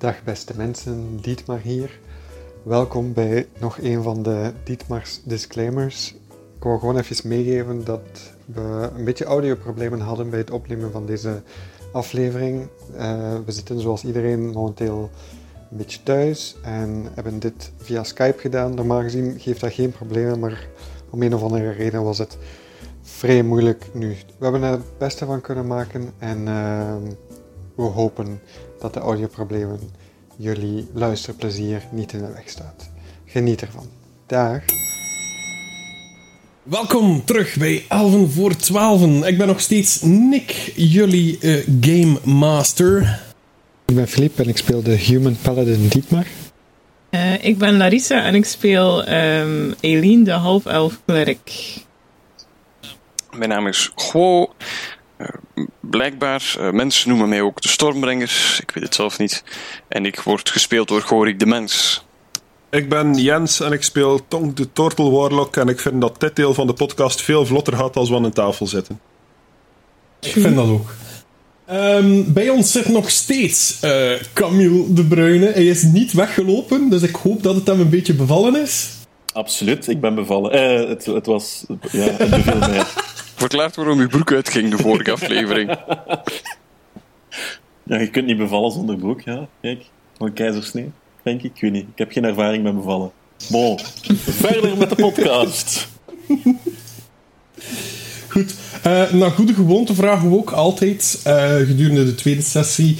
Dag beste mensen, Dietmar hier. Welkom bij nog een van de Dietmars disclaimers. Ik wil gewoon even meegeven dat we een beetje audioproblemen hadden bij het opnemen van deze aflevering. Uh, we zitten zoals iedereen momenteel een beetje thuis en hebben dit via Skype gedaan. Normaal gezien geeft dat geen problemen, maar om een of andere reden was het vrij moeilijk nu. We hebben er het beste van kunnen maken en uh, we hopen dat de audioproblemen jullie luisterplezier niet in de weg staat. Geniet ervan. Dag. Welkom terug bij Elven voor 12. Ik ben nog steeds Nick, jullie uh, Game Master. Ik ben Philippe en ik speel de Human Paladin Dietmar. Uh, ik ben Larissa en ik speel um, Eline, de half-elf klerk. Mijn naam is Guo. Uh, blijkbaar, uh, mensen noemen mij ook de Stormbrengers. Ik weet het zelf niet. En ik word gespeeld door Gorik de Mens. Ik ben Jens en ik speel Tonk de Turtle Warlock. En ik vind dat dit deel van de podcast veel vlotter gaat als we aan een tafel zitten. Ik vind dat ook. Um, bij ons zit nog steeds uh, Camille de Bruyne. Hij is niet weggelopen, dus ik hoop dat het hem een beetje bevallen is. Absoluut, ik ben bevallen. Eh, het, het was. Ja, het beviel mij. Verklaart waarom uw broek uitging de vorige aflevering. ja, je kunt niet bevallen zonder broek, ja. Kijk, een keizersnee, denk ik. Ik weet niet. Ik heb geen ervaring met bevallen. Bon, verder met de podcast. Goed, uh, naar goede gewoonte vragen we ook altijd uh, gedurende de tweede sessie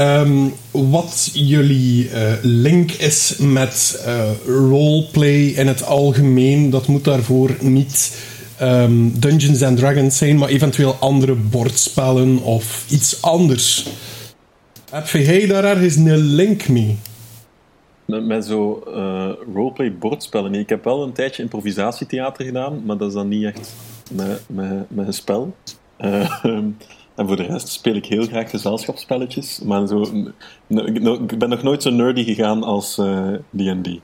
um, wat jullie uh, link is met roleplay in het algemeen. Dat moet daarvoor niet um, Dungeons and Dragons zijn, maar eventueel andere bordspellen of iets anders. Heb jij daar ergens een link mee? Met, met zo roleplay bordspellen. Ik heb wel een tijdje improvisatietheater gedaan, maar dat is dan niet echt met, met, met een spel. Uh, en voor de rest speel ik heel graag gezelschapsspelletjes. Maar zo, ik ben nog nooit zo nerdy gegaan als D&D. Uh,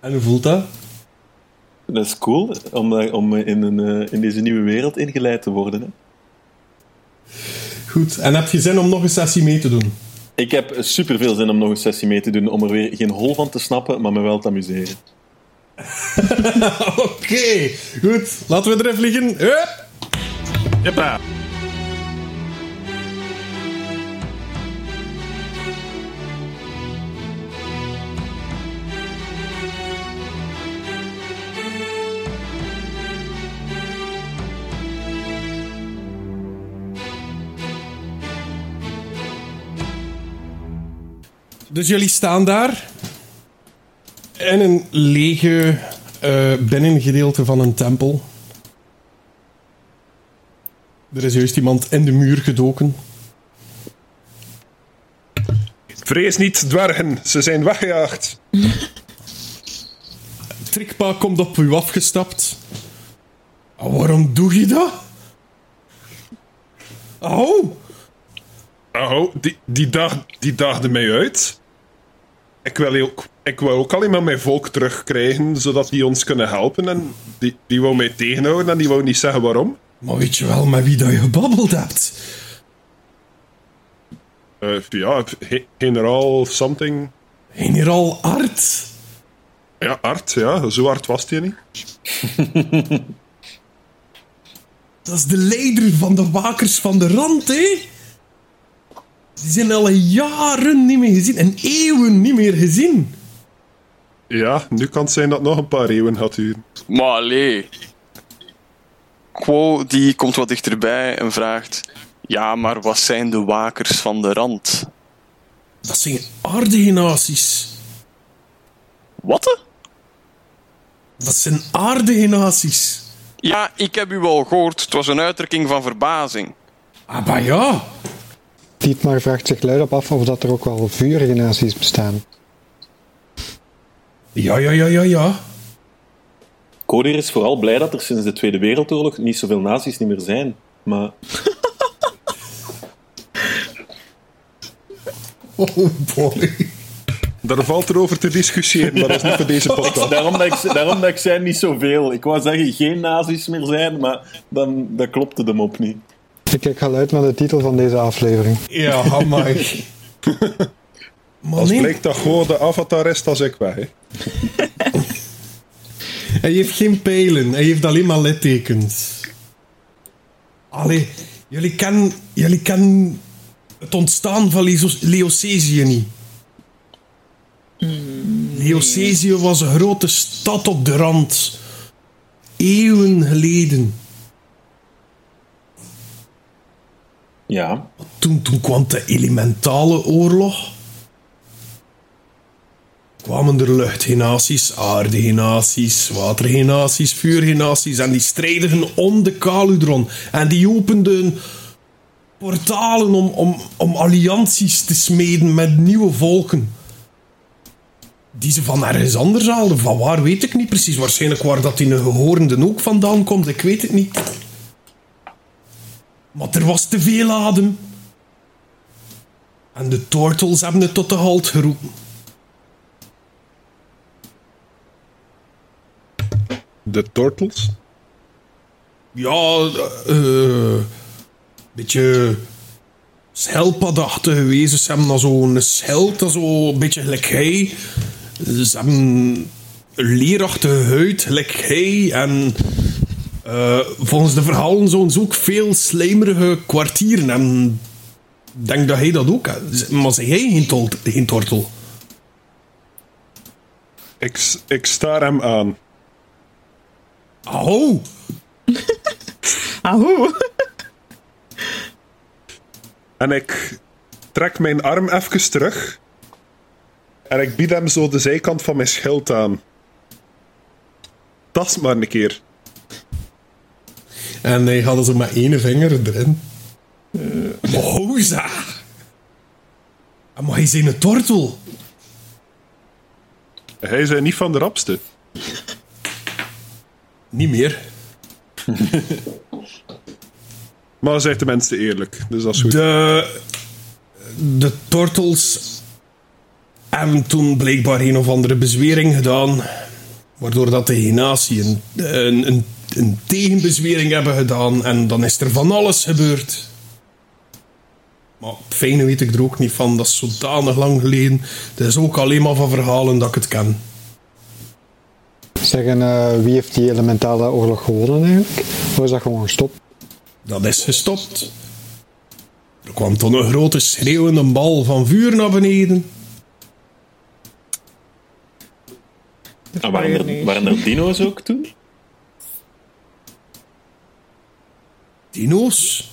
en hoe voelt dat? Dat is cool, om, om in, een, in deze nieuwe wereld ingeleid te worden. Hè. Goed, en heb je zin om nog een sessie mee te doen? Ik heb super veel zin om nog een sessie mee te doen, om er weer geen hol van te snappen, maar me wel te amuseren. Oké, okay, goed. Laten we erin vliegen. Hup. Jeppa. Dus jullie staan daar in een lege uh, binnengedeelte van een tempel. Er is juist iemand in de muur gedoken. Vrees niet, dwergen, ze zijn weggejaagd. Trikpa komt op u afgestapt. Oh, waarom doe je dat? Oh! Oh, die, die, dag, die daagde mij uit. Ik wil ook ik wil ook alleen maar mijn volk terugkrijgen, zodat die ons kunnen helpen. En die, die wou mij tegenhouden en die wou niet zeggen waarom. Maar weet je wel met wie dat je gebabbeld hebt? Uh, ja, generaal something. Generaal Art? Ja, Art, ja. Zo hard was hij niet. dat is de leider van de wakers van de rand, hè? Die zijn al jaren niet meer gezien en eeuwen niet meer gezien. Ja, nu kan het zijn dat nog een paar eeuwen gaat duren. Maar allee. Quo die komt wat dichterbij en vraagt... Ja, maar wat zijn de wakers van de rand? Dat zijn aardegenaties. Wat? Dat zijn aardegenaties. Ja, ik heb u wel gehoord. Het was een uitdrukking van verbazing. Ah, maar ja. Dietmar vraagt zich luid af of dat er ook wel vuurgenaties bestaan. Ja, ja, ja, ja, ja. Kodir is vooral blij dat er sinds de Tweede Wereldoorlog niet zoveel nazi's niet meer zijn. Maar... oh boy. Daar valt er over te discussiëren, maar dat is niet voor deze podcast. daarom, dat ik, daarom dat ik zei niet zoveel. Ik wou zeggen geen nazi's meer zijn, maar dan, dat klopte de mop niet. Ik kijk al uit naar de titel van deze aflevering. Ja. Maar Als blijkt dat gewoon de avatar is, dan is ik weg. hè. hij heeft geen pijlen. Hij heeft alleen maar littekens. Allee, jullie kennen, jullie kennen het ontstaan van Leo- Leocesië niet. Leocesië was een grote stad op de rand. Eeuwen geleden. Ja. Toen, toen kwam de elementale oorlog. Kwamen er luchtgenaties, aardegenaties, watergenaties, vuurgenaties. En die strijden om de Kaludron. En die openden portalen om, om, om allianties te smeden met nieuwe volken. Die ze van ergens anders haalden. Van waar weet ik niet precies. Waarschijnlijk waar dat in een gehoorde ook vandaan komt. Ik weet het niet. Maar er was te veel adem. En de Turtles hebben het tot de halt geroepen. De Turtles? Ja, eh... beetje... Schelpadachtig geweest. Ze hebben dan zo'n scheld, dat zo een beetje gelijk hij. Ze hebben een leerachtige huid, gelijk hij. En eh, volgens de verhalen zouden ze ook veel slijmerige kwartieren. En ik denk dat hij dat ook had. Maar zeg jij geen, tol- geen tortel? Ik, ik staar hem aan. Oh, Ahoe. En ik trek mijn arm even terug. En ik bied hem zo de zijkant van mijn schild aan. Tast maar een keer. En hij had zo met één vinger erin. Moza! Maar hij is een tortel. Hij is niet van de rapste. Niet meer. Maar hij zegt tenminste eerlijk. Dus dat is goed. De, de tortels hebben toen blijkbaar een of andere bezwering gedaan. Waardoor dat de genatie een, een, een, een tegenbezwering hebben gedaan. En dan is er van alles gebeurd. Maar het fijne weet ik er ook niet van. Dat is zodanig lang geleden. Dat is ook alleen maar van verhalen dat ik het ken. Zeggen, eh, wie heeft die elementale oorlog gewonnen eigenlijk? Of is dat gewoon gestopt? Dat is gestopt. Er kwam toen een grote schreeuwende bal van vuur naar beneden. Ah, waren, er, waren er dino's ook toen? Dino's?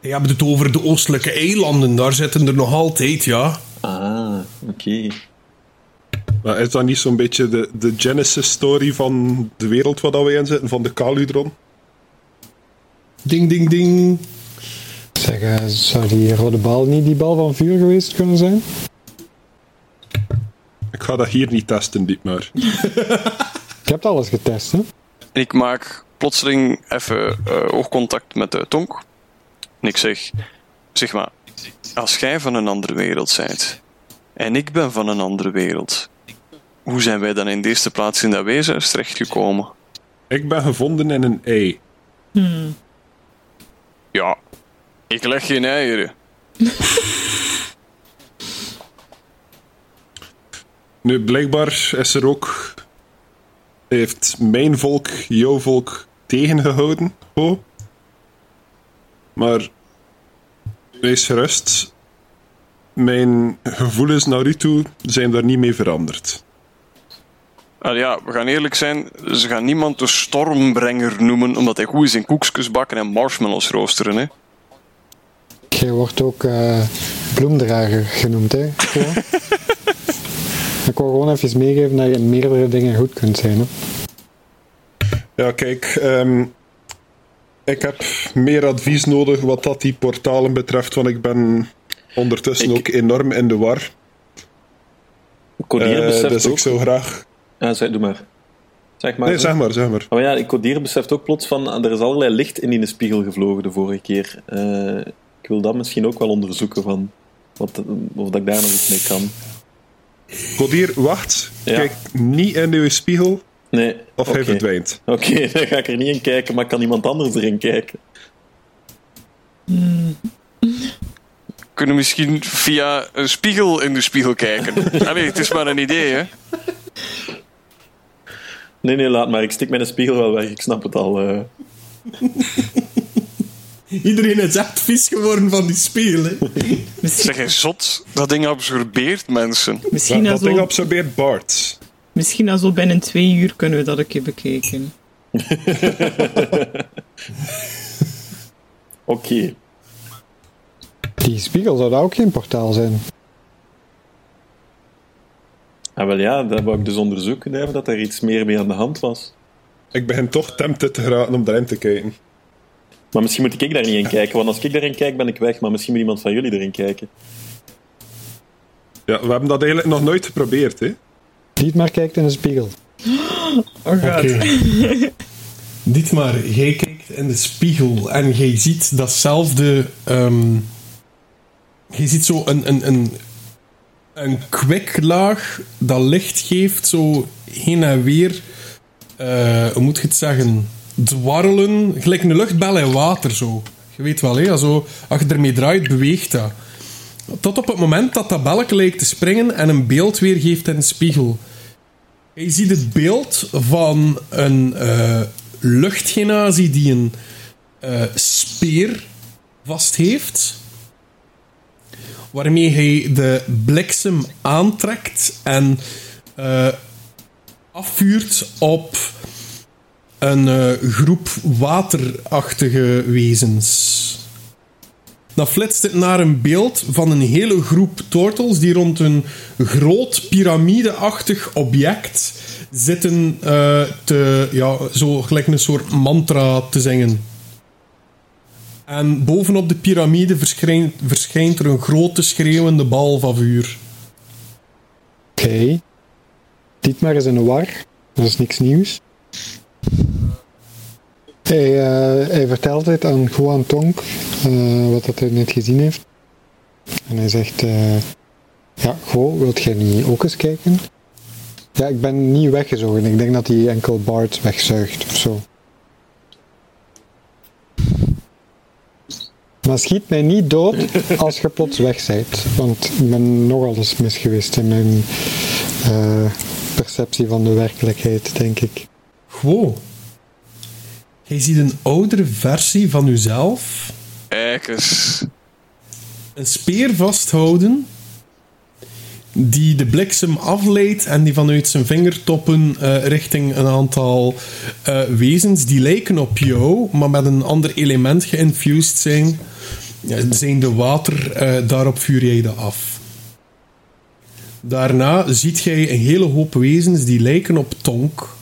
Je hebt het over de oostelijke eilanden. Daar zitten er nog altijd, ja. Ah, oké. Maar is dat niet zo'n beetje de, de Genesis-story van de wereld waar dat we in zitten, van de Kaludron? Ding, ding, ding. Zeggen, zou die rode bal niet die bal van vuur geweest kunnen zijn? Ik ga dat hier niet testen, dit maar. Ik heb alles getest, hè? Ik maak plotseling even eh, oogcontact met de tonk. En ik zeg, zeg maar, als jij van een andere wereld bent en ik ben van een andere wereld, hoe zijn wij dan in de eerste plaats in dat wezen terechtgekomen? Ik ben gevonden in een ei. Ja, ik leg geen eieren. Nu, blijkbaar is er ook... Heeft mijn volk jouw volk tegengehouden, ho. Maar... Wees gerust. Mijn gevoelens naar u toe zijn daar niet mee veranderd. Ah, ja, we gaan eerlijk zijn, ze gaan niemand de stormbrenger noemen omdat hij goed is in koekjes bakken en marshmallows roosteren. Hè? Jij wordt ook eh, bloemdrager genoemd, hè? Ik wil gewoon even meegeven dat je in meerdere dingen goed kunt zijn, hè? Ja, kijk, ehm, ik heb meer advies nodig wat dat die portalen betreft, want ik ben ondertussen Ik- ook enorm in de war. Codier Eh, beseft dus ook... ik zou graag... Ja, zeg, doe maar. Zeg maar. Nee, zeg maar, zeg maar. Oh ja, ik Codier beseft ook plots van... Er is allerlei licht in die spiegel gevlogen de vorige keer. Eh, ik wil dat misschien ook wel onderzoeken van... Wat, of dat ik daar nog iets mee kan. Codier, wacht. Ja. Kijk niet in uw spiegel Nee. of hij verdwijnt. Oké, dan ga ik er niet in kijken, maar kan iemand anders erin kijken? kunnen misschien via een spiegel in de spiegel kijken. Allee, het is maar een idee, hè. Nee, nee, laat maar. Ik stik mijn spiegel wel weg. Ik snap het al. eh. Iedereen is echt vies geworden van die spiegel. hè. Misschien, Zeg, je zot? Dat ding absorbeert mensen. misschien, Dat, als dat ding absorbeert Bart. misschien als zo binnen twee uur kunnen we dat een keer bekijken. Oké. Die spiegel zou dat ook geen portaal zijn. Ah, wel ja, dat wou ik dus onderzoeken, Dave, dat er iets meer mee aan de hand was. Ik begin toch tempted te geraken om daarin te kijken. Maar misschien moet ik daar niet in kijken, want als ik daarin kijk, ben ik weg. Maar misschien moet iemand van jullie erin kijken. Ja, we hebben dat eigenlijk nog nooit geprobeerd, hè. Dietmar kijkt in een spiegel. Oh god. Oké. Dietmar, jij kijkt in de spiegel en jij ziet datzelfde. ehm jij ziet zo een, een, een, een kwiklaag dat licht geeft, zo heen en weer. eh, hoe moet je het zeggen? Dwarrelen, gelijk een luchtbel in water zo. Je weet wel, hè? Zo, als je ermee draait, beweegt dat. Tot op het moment dat dat belletje lijkt te springen en een beeld weergeeft in de spiegel. Je ziet het beeld van een eh luchtgenazie die een eh, speer vast heeft. Waarmee hij de bliksem aantrekt en eh, afvuurt op een eh, groep waterachtige wezens. Dan flitst het naar een beeld van een hele groep tortels die rond een groot piramideachtig object zitten eh, te, ja, zo gelijk een soort mantra te zingen. En bovenop de piramide verschijnt, verschijnt er een grote schreeuwende bal van vuur. Oké. Dietmar is in de war. Dat is niks nieuws. Hij, eh, hij vertelt dit aan Juan Tonk, eh, wat dat hij net gezien heeft. En hij zegt, eh, ja, Go, wilt jij niet ook eens kijken? Ja, ik ben niet weggezogen. Ik denk dat hij enkel Bart wegzuigt of zo. Maar schiet mij niet dood als je plots weg bent. Want ik ben nogal eens mis geweest in mijn perceptie van de werkelijkheid, denk ik. Wow. Jij ziet een oudere versie van uzelf Kijk eens. een speer vasthouden die de bliksem afleidt en die vanuit zijn vingertoppen eh, richting een aantal eh, wezens die lijken op jou, maar met een ander element geïnfused zijn. Ja, zijn de water, eh, daarop vuur jij dat af. Daarna ziet jij een hele hoop wezens die lijken op Tonk.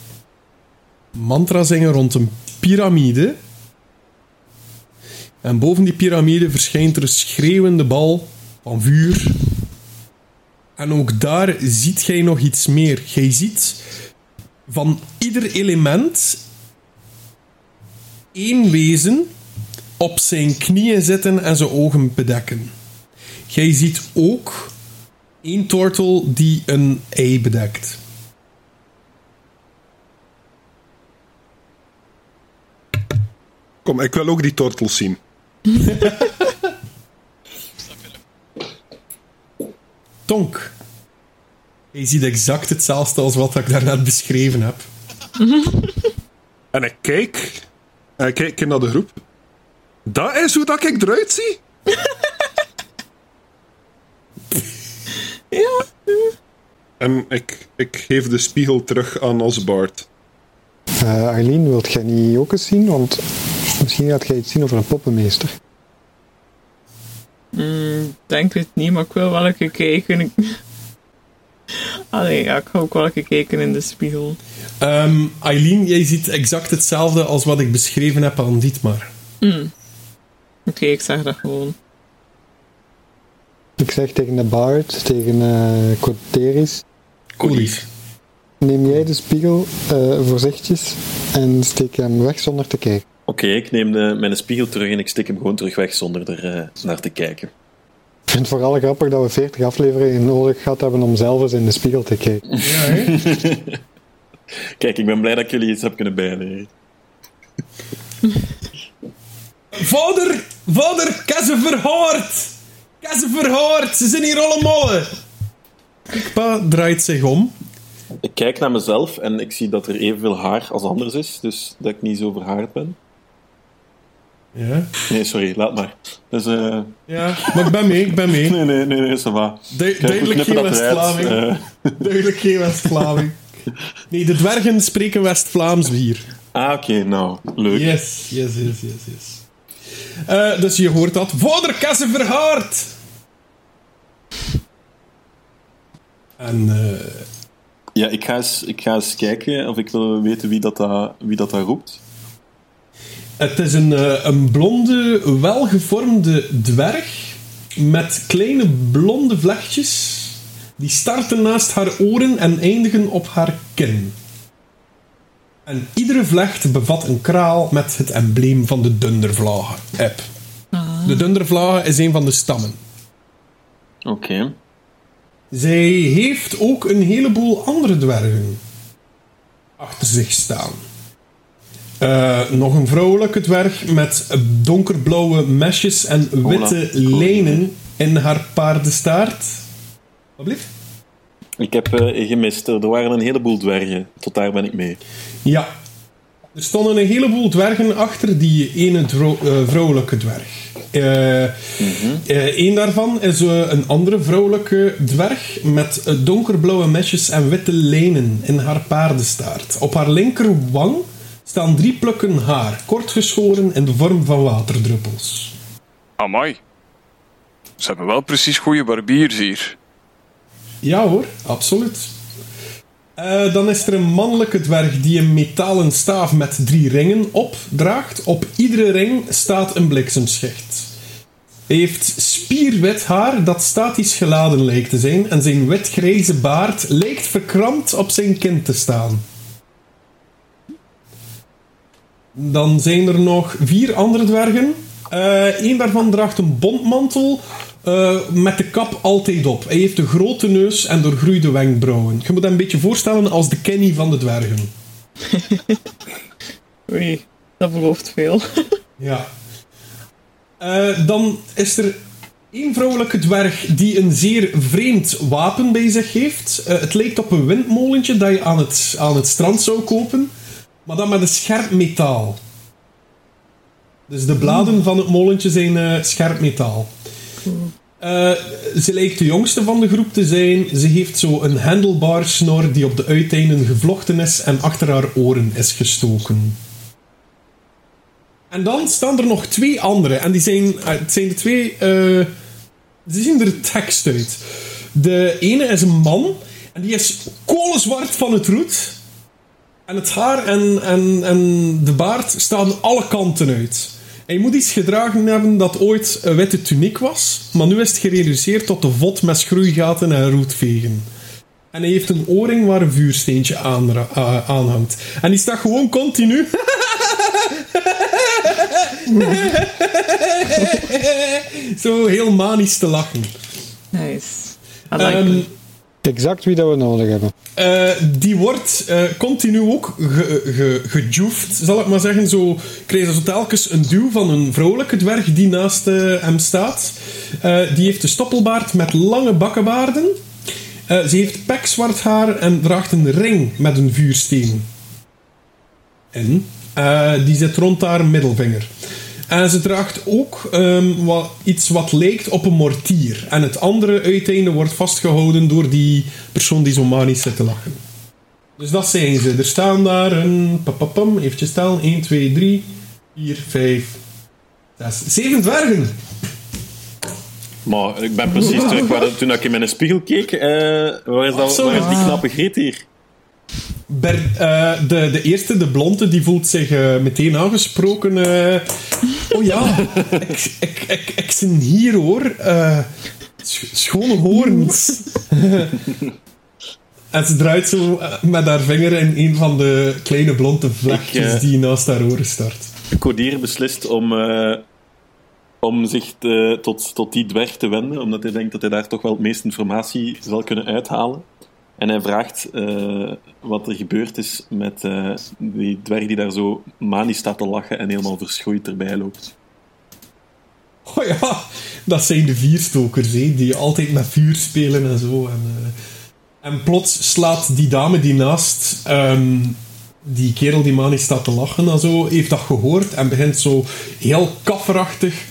Mantra zingen rond een piramide. En boven die piramide verschijnt er een schreeuwende bal van vuur. En ook daar ziet jij nog iets meer. Jij ziet van ieder element één wezen op zijn knieën zitten en zijn ogen bedekken. Jij ziet ook één tortel die een ei bedekt. Kom, ik wil ook die tortels zien. Tonk. Je ziet exact hetzelfde als wat ik daarnet beschreven heb. En ik kijk. En ik kijk naar de groep. Dat is hoe dat ik eruit zie? Ja. En ik, ik geef de spiegel terug aan Osbart. Eh Arlene, wilt jij niet ook eens zien? Want misschien gaat jij iets zien over een poppenmeester. Mm, denk het niet, maar ik wil wel een keer kijken. Ik- Allee, ja, ik ga ook wel een keer kijken in de spiegel. Ehm, Eileen, jij ziet exact hetzelfde als wat ik beschreven heb aan Dietmar. Oké, ik zeg dat gewoon. Ik zeg tegen de Bard, tegen eh Corteris, Lief. Neem jij de spiegel eh, voorzichtig en steek hem weg zonder te kijken. Ik neem de, mijn spiegel terug en ik stik hem gewoon terug weg zonder er eh, naar te kijken. Ik vind het vooral grappig dat we 40 afleveringen nodig gehad hebben om zelf eens in de spiegel te kijken. Ja, hè? Kijk, ik ben blij dat ik jullie iets heb kunnen bijleren. Vader, vader, ik heb ze verhoord. Ik Ik heb ze verhoord, ze zijn hier allemaal. Kikpa draait zich om. Ik kijk naar mezelf en ik zie dat er evenveel haar als anders is, dus dat ik niet zo verhaard ben. Ja, Nee, sorry, laat maar. Dus, eh, ja, maar ik ben mee, ik ben mee. nee, nee, nee, nee. Du- Kijk, we duidelijk geen. West-Vlaming. Eh, Duidelijk geen West-Vlaming. Nee, de dwergen spreken West-Vlaams hier. ah, oké, nou, leuk. Yes, yes, yes, yes, yes. Eh, dus je hoort dat. Vader Kasse verhaard! En Ja, ik ga, eens, ik ga eens kijken of ik wil weten wie dat, dat, wie dat, dat roept. Het is een, eh, een blonde, welgevormde dwerg met kleine blonde vlechtjes. Die starten naast haar oren en eindigen op haar kin. En iedere vlecht bevat een kraal met het embleem van de Dundervlagen. App. De Dundervlagen is een van de stammen. Oké. Zij heeft ook een heleboel andere dwergen achter zich staan. Eh, nog een vrouwelijke dwerg met donkerblauwe mesjes en witte lijnen in haar paardenstaart. Wat blieft? Ik heb eh, gemist. Er waren een heleboel dwergen. Tot daar ben ik mee. Ja. Er stonden een heleboel dwergen achter die ene dro- eh, vrouwelijke dwerg. Eén daarvan is een andere vrouwelijke dwerg met donkerblauwe mesjes en witte lijnen in haar paardenstaart. Op haar linkerwang staan drie plukken haar, kort geschoren in de vorm van waterdruppels. Amai. Ze hebben wel precies goede barbiers hier. Ja hoor, absoluut. Eh, dan is er een mannelijke dwerg die een metalen staaf met drie ringen opdraagt. Op iedere ring staat een bliksemschicht. Hij heeft spierwit haar dat statisch geladen lijkt te zijn en zijn wit-grijze baard lijkt verkrampt op zijn kin te staan. Dan zijn er nog vier andere dwergen. Eén daarvan draagt een bontmantel eh, met de kap altijd op. Hij heeft een grote neus en doorgroeide wenkbrauwen. Je moet hem een beetje voorstellen als de Kenny van de dwergen. Oei, dat belooft veel. Ja. Eh, dan is er één vrouwelijke dwerg die een zeer vreemd wapen bij zich heeft. Eh, het lijkt op een windmolentje dat je aan het, aan het strand zou kopen, maar dan met een scherp metaal. Dus de bladen van het molentje zijn eh, scherp metaal. Eh, ze lijkt de jongste van de groep te zijn. Ze heeft zo een handlebar snor die op de uiteinden gevlochten is en achter haar oren is gestoken. En dan staan er nog twee andere. En die zijn, eh, het zijn de twee. eh die zien er tekst uit. De ene is een man. En die is kolenzwart van het roet. En het haar en, en, en de baard staan alle kanten uit. Hij moet iets gedragen hebben dat ooit een witte tuniek was. Maar nu is het gereduceerd tot de vod met schroeigaten en roetvegen. En hij heeft een oorring waar een vuursteentje aan, uh, hangt. En die staat gewoon continu. Zo heel manisch te lachen. Nice. I like Ehm. Exact wie dat we nodig hebben. eh, die wordt eh, continu ook ge, ge, gejoefd, zal ik maar zeggen. Zo krijgen ze telkens een duw van een vrouwelijke dwerg die naast eh, hem staat. Die heeft een stoppelbaard met lange bakkenbaarden. Ze heeft pekzwart haar en draagt een ring met een vuursteen. En die zit rond haar middelvinger. En ze draagt ook ehm, wat, iets wat lijkt op een mortier. En het andere uiteinde wordt vastgehouden door die persoon die zo manisch zit te lachen. Dus dat zijn ze. Er staan daar een... Papapam, eventjes tellen. 1, 2, 3, 4, 5, 6, 7 dwergen. Maar ik ben precies terug waar, toen ik in mijn spiegel keek. eh, waar, is dat, waar is die knappe griet hier? Ber- eh, de, de eerste, de blonde, die voelt zich eh, meteen aangesproken. Oh ja, ik, ik, ik, ik zit hier hoor. Eh, sch- schone hoorns. en ze draait zo eh, met haar vinger in een van de kleine blonde vlechtjes Ik, eh, die naast haar oren start. Codier beslist om, om zich te- tot, tot die dwerg te wenden, omdat hij denkt dat hij daar toch wel het meeste informatie zal kunnen uithalen. En hij vraagt eh, wat er gebeurd is met eh, die dwerg die daar zo manisch staat te lachen en helemaal verschroeid erbij loopt. Oh ja, dat zijn de vierstokers, hè, die altijd met vuur spelen en zo. En, eh, en plots slaat die dame die naast ehm, die kerel die Mani staat te lachen en zo, heeft dat gehoord en begint zo heel kafferachtig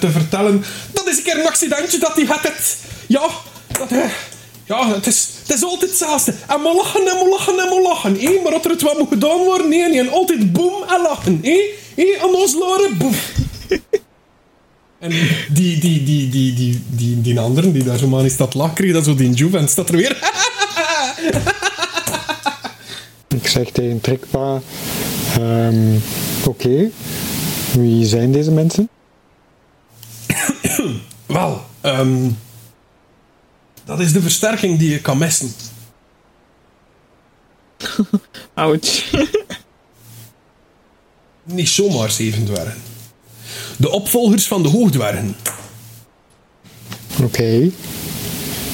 te vertellen. Dat is een keer een accidentje dat hij had het. Ja, dat, eh, ja het, is, het is altijd hetzelfde. En moet lachen en moet lachen en moet lachen. hé? Maar dat er het wat moet gedaan worden, nee, nee. En altijd boem en lachen. hé? Hé, aan ons loren, boem. En die, die, die, die, die, die, die, die andere, die daar zo maar in staat lachen, kreeg dat zo die Juve en staat er weer... Ik zeg tegen Trikpa, ehm, oké, wie zijn deze mensen? Wel, ehm, dat is de versterking die je kan missen. Ouch. Niet zomaar zeven dwergen. De opvolgers van de hoogdwergen. Oké.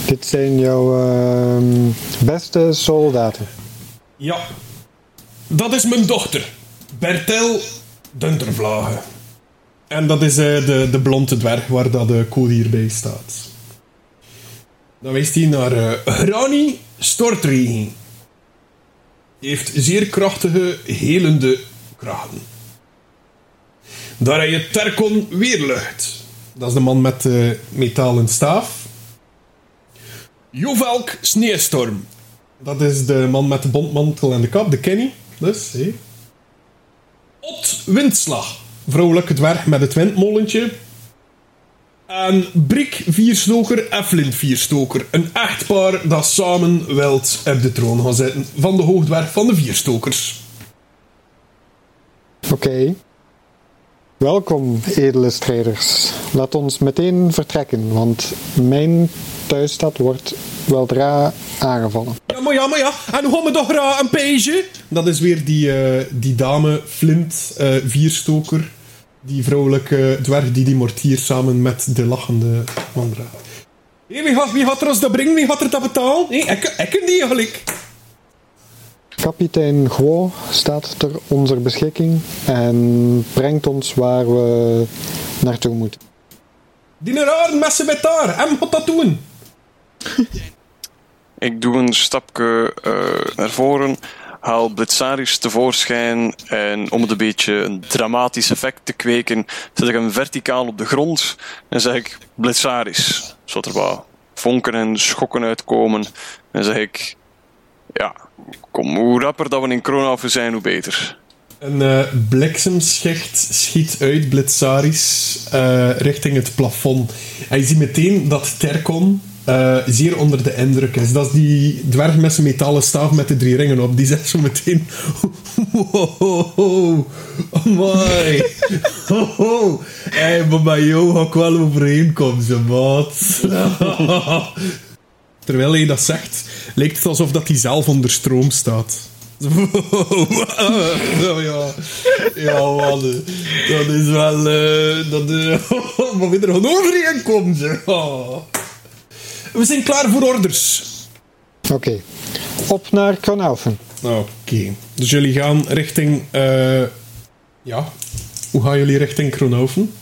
Dit zijn jouw ehm, beste soldaten. Ja. Dat is mijn dochter. Bertel Duntervlagen. En dat is eh, de, de blonde dwerg waar dat de code hierbij staat. Dan wijst hij naar eh Grani heeft zeer krachtige, helende krachten. Daar heb je Terkon Weerlucht. Dat is de man met de metalen staaf. Jovelk Sneeuwstorm. Dat is de man met de bontmantel en de kap, de Kenny. Dus, hé. Ot Windslag. Vrouwelijke dwerg met het windmolentje. En Brik Vierstoker en Flint Vierstoker. Een echtpaar dat samen wilt op de troon gaan zitten. Van de hoogdwerg van de Vierstokers. Oké. Welkom, edele strijders. Laat ons meteen vertrekken, want mijn thuisstad wordt weldra aangevallen. Ja, maar ja, maar ja. En hoe toch een page? Dat is weer die, eh, die dame Flint eh, Vierstoker. Die vrouwelijke dwerg die die mortier samen met de lachende man draagt. Hé, wie, gaat, wie gaat er ons dat brengen? Wie gaat er dat betalen? Hé, ik, ik ken die eigenlijk. Kapitein Guo staat ter onze beschikking en brengt ons waar we naartoe moeten. Die rare messen met daar. Hem gaat dat doen. Ik doe een stapje eh, naar voren, haal Blitzaris tevoorschijn en om het een beetje een dramatisch effect te kweken, zet ik hem verticaal op de grond en zeg ik Blitzaris, zodat er wat vonken en schokken uitkomen. En zeg ik, ja, kom, hoe rapper dat we in Kronhoven zijn, hoe beter. Een eh, bliksemschicht schiet uit Blitzaris eh, richting het plafond. En je ziet meteen dat Terkon eh, zeer onder de indruk is. Dat is die dwerg met zijn metalen staaf met de drie ringen op. Die zegt zo meteen... Wow. Ho, ho. Hey, maar bij jou ga ik wel overheen komen, ze maat. Terwijl hij dat zegt, lijkt het alsof dat hij zelf onder stroom staat. Zo, ja, ja man, dat is wel... eh, dat, eh, maar weer er gaan overheen komen, ze. Oh. We zijn klaar voor orders. Oké, op naar Kronhoven. Oké, dus jullie gaan richting... eh, ja, hoe gaan jullie richting Kronhoven?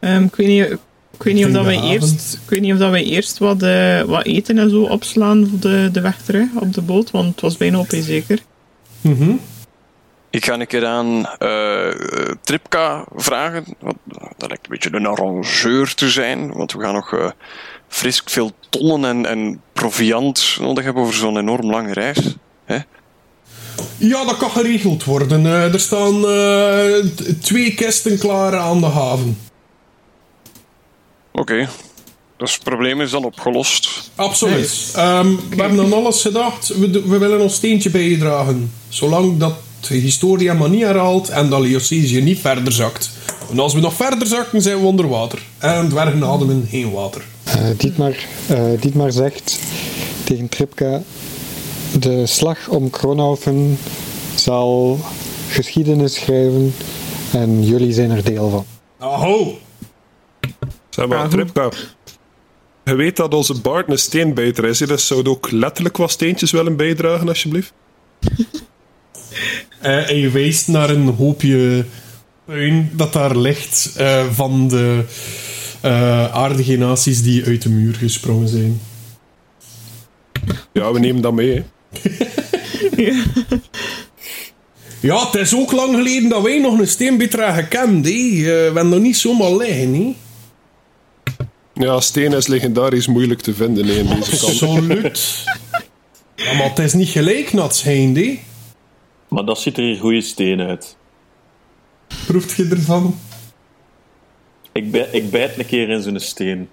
Ehm, ik weet niet, ik weet niet of dat wij eerst, ik weet niet of dat wij eerst wat, eh, wat eten en zo opslaan voor de, de weg terug op de boot, want het was bijna op, hè, zeker. Mhm. Ik ga een keer aan eh, Tripka vragen. Want dat lijkt een beetje een arrangeur te zijn. Want we gaan nog eh fris veel tonnen en, en proviant nodig hebben voor zo'n enorm lange reis. Hè? Ja, dat kan geregeld worden. Eh, er staan eh, twee kisten klaar aan de haven. Oké. Dus het probleem is dan opgelost. Absoluut. Ehm, we hebben aan alles gedacht. We, we willen ons steentje bijdragen. Zolang dat Historia maar niet herhaalt en dat Leocesië niet verder zakt. En als we nog verder zakken, zijn we onder water. En dwergen ademen geen water. Eh, Dietmar, eh, Dietmar zegt tegen Tripka: De slag om Kronhoven zal geschiedenis schrijven en jullie zijn er deel van. Aho! Zeg maar. Tripka. Je weet dat onze Bart een steenbijter is, hè, dus zou je ook letterlijk wat steentjes willen bijdragen, alsjeblieft? Eh, en je wijst naar een hoopje puin dat daar ligt eh, van de eh aardige naties die uit de muur gesprongen zijn. Ja, we nemen dat mee. hè. Ja, het is ook lang geleden dat wij nog een steenbetra gekend, hè. Eh, we hebben nog niet zomaar liggen, hè. Ja, steen is legendarisch moeilijk te vinden hè, in deze kant. Absoluut. Ja, maar het is niet gelijk nat zijn, hè. Maar dat ziet er hier goede steen uit. Proeft je ervan? Ik, bij, ik bijt een keer in zo'n steen.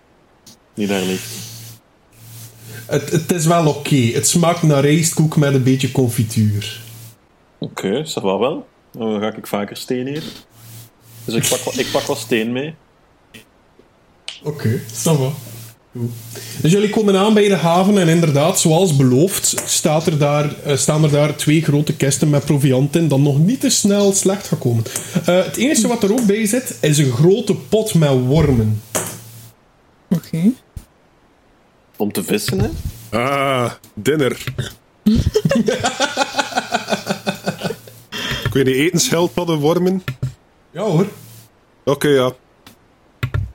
Die daar ligt. Het, het is wel oké. Het smaakt naar rijstkoek met een beetje confituur. Oké, is dat wel wel? Dan ga ik vaker steen eten. Dus ik pak, wel- ik pak wel steen mee. Oké. Goed. Dus jullie komen aan bij de haven en inderdaad, zoals beloofd, staat er daar, eh, staan er daar twee grote kisten met proviant in dat nog niet te snel slecht gaat komen. Eh, het enige wat er ook bij zit, is een grote pot met wormen. Oké. Om te vissen, hè? Ah, dinner. Kun je die eten schildpadden wormen? Ja hoor. Oké, ja.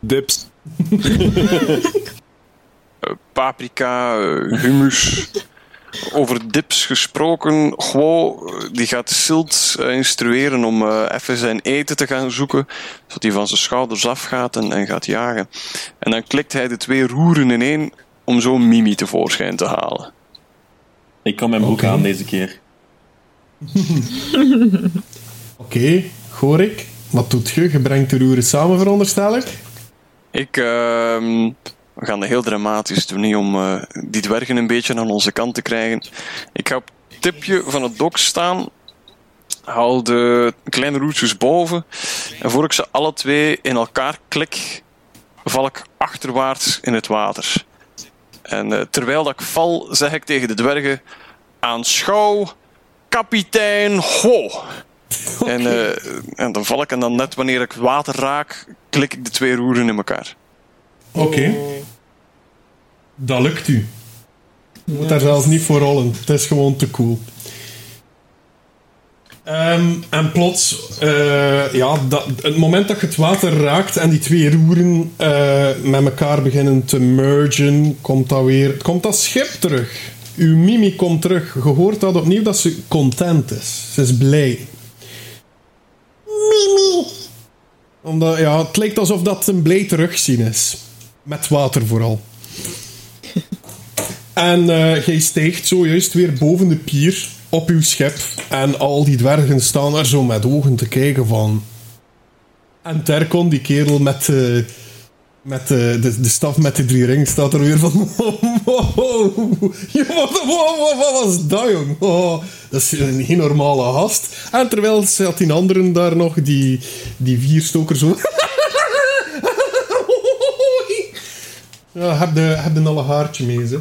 Dips. paprika, eh, hummus. Over dips gesproken, Gwo, eh, die gaat Silt eh, instrueren om eh, even zijn eten te gaan zoeken, zodat hij van zijn schouders afgaat en, en gaat jagen. En dan klikt hij de twee roeren in één om zo'n Mimi tevoorschijn te halen. Ik kan mijn broek Oké. aan deze keer. Oké, Gorik, wat doet je? Je brengt de roeren samen, veronderstel ik? Ik, ehm, we gaan het heel dramatisch doen niet om eh, die dwergen een beetje aan onze kant te krijgen. Ik ga op het tipje van het dok staan, haal de kleine roetjes boven en voor ik ze alle twee in elkaar klik, val ik achterwaarts in het water. En eh, terwijl dat ik val, zeg ik tegen de dwergen: Aanschouw, kapitein Ho! En, eh, en dan val ik en dan net wanneer ik water raak, klik ik de twee roeren in elkaar. Oké. Dat lukt u. Je moet daar zelfs niet voor rollen. Het is gewoon te cool. Ehm, en plots, eh, ja, dat, het moment dat je het water raakt en die twee roeren eh, met elkaar beginnen te mergen, komt dat weer, komt dat schip terug. Uw Mimi komt terug. Je hoort dat opnieuw dat ze content is. Ze is blij. Mimi! Omdat, ja, het lijkt alsof dat een blij terugzien is. Met water vooral. en eh jij stijgt zojuist weer boven de pier op uw schip. En al die dwergen staan er zo met ogen te kijken van... En Terkon, die kerel met, de met de, de, de staf met de drie ringen, staat er weer van... Wow, wat was dat, jong? Oh, dat is een geen normale gast. En terwijl zat die anderen daar nog, die, die vier stokers zo... Ja, heb je, heb al een haartje mee, ze?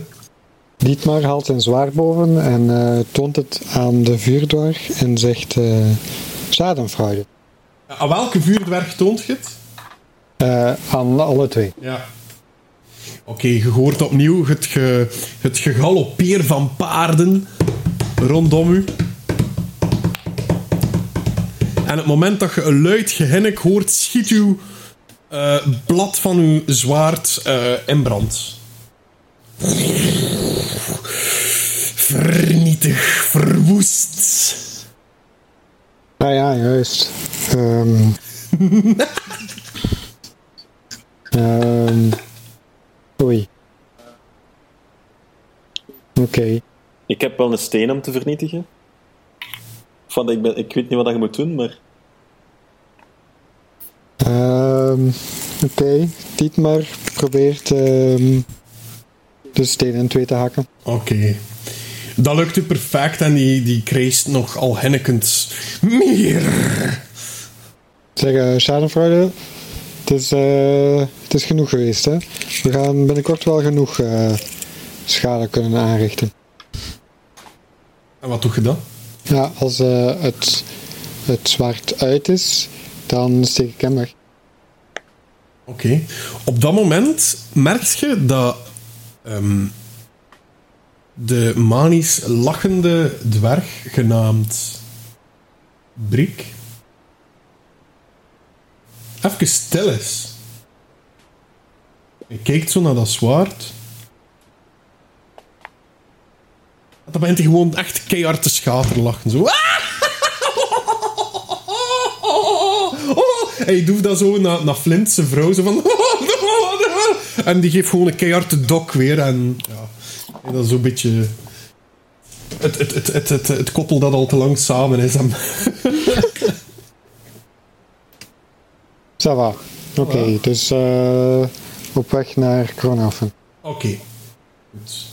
Dietmar haalt zijn zwaard boven en eh, toont het aan de vuurdwarg en zegt uh, Schadenfreude. Aan welke vuurdwerg toont je het? Eh, aan alle twee. Ja. Oké, je hoort opnieuw het, ge, het gegaloppeer van paarden rondom u. En het moment dat je een luid gehinnik hoort, schiet uw eh, blad van uw zwaard eh, in brand. Vernietig, verwoest. Ah ja, juist. Ehm Ehm oei. Oké. Ik heb wel een steen om te vernietigen. Van, ik, ben, ik weet niet wat je moet doen, maar... Ehm Oké. Dietmar probeert ehm, de steen in twee te hakken. Oké. Dat lukt u perfect en die, die krijst nog al hinnekend. Meer! Zeg, uh, Schadenfreude, het is, eh, het is genoeg geweest, hè? We gaan binnenkort wel genoeg eh, schade kunnen aanrichten. En wat doe je dan? Ja, als het, het zwaard uit is, dan steek ik hem weg. Oké. Op dat moment merk je dat ehm, de manisch lachende dwerg, genaamd Brik, even stil is. Hij kijkt zo naar dat zwaard. Dan begint hij gewoon echt keihard te schaterlachen. Zo. Hij doet dat zo naar, naar Flint, zijn vrouw. Zo van... En die geeft gewoon een keiharde dok weer. En ja, en dat is zo'n beetje... Het, het, het, het, het, het koppel dat al te lang samen is. En- Ça va. Oké, dus eh, op weg naar Kronhofen. Oké. Goed.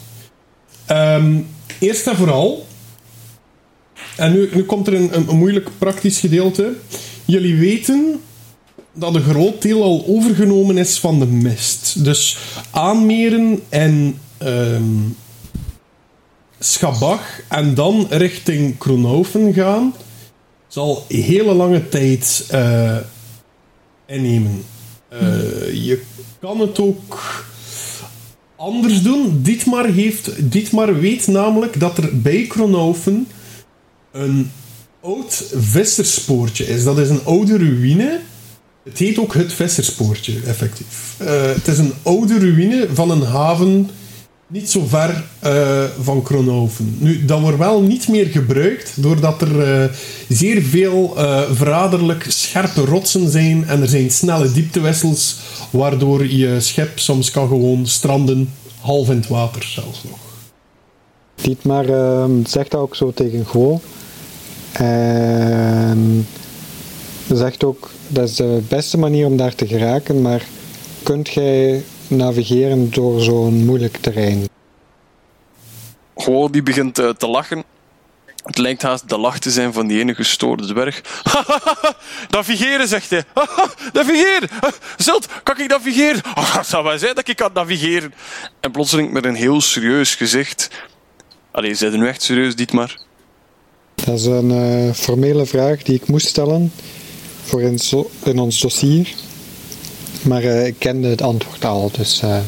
Ehm, eerst en vooral. En nu, nu komt er een, een, een moeilijk praktisch gedeelte. Jullie weten dat een groot deel al overgenomen is van de mist. Dus aanmeren en ehm Schabach en dan richting Kronhofen gaan zal hele lange tijd eh, innemen. Eh, je kan het ook anders doen. Dietmar, heeft, Dietmar weet namelijk dat er bij Kronhofen een oud visserspoortje is. Dat is een oude ruïne. Het heet ook het visserspoortje, effectief. Eh, het is een oude ruïne van een haven niet zo ver eh, van Kronhoven. Nu, dat wordt wel niet meer gebruikt, doordat er eh, zeer veel verraderlijk scherpe rotsen zijn en er zijn snelle dieptewissels, waardoor je schip soms kan gewoon stranden, half in het water zelfs nog. Dietmar ehm, zegt dat ook zo tegen Gwo. En zegt ook, dat is de beste manier om daar te geraken, maar kunt jij navigeren door zo'n moeilijk terrein? Gewoon die begint eh, te lachen. Het lijkt haast de lach te zijn van die ene gestoorde dwerg. navigeren, zegt hij. navigeren! Zult, kan ik navigeren? Oh, het zou wel zijn dat ik kan navigeren. En plotseling met een heel serieus gezicht. Allee, zijn er nu echt serieus, Dietmar? Dat is een eh, formele vraag die ik moest stellen voor in, zo- in ons dossier. Maar eh, ik kende het antwoord al, dus eh,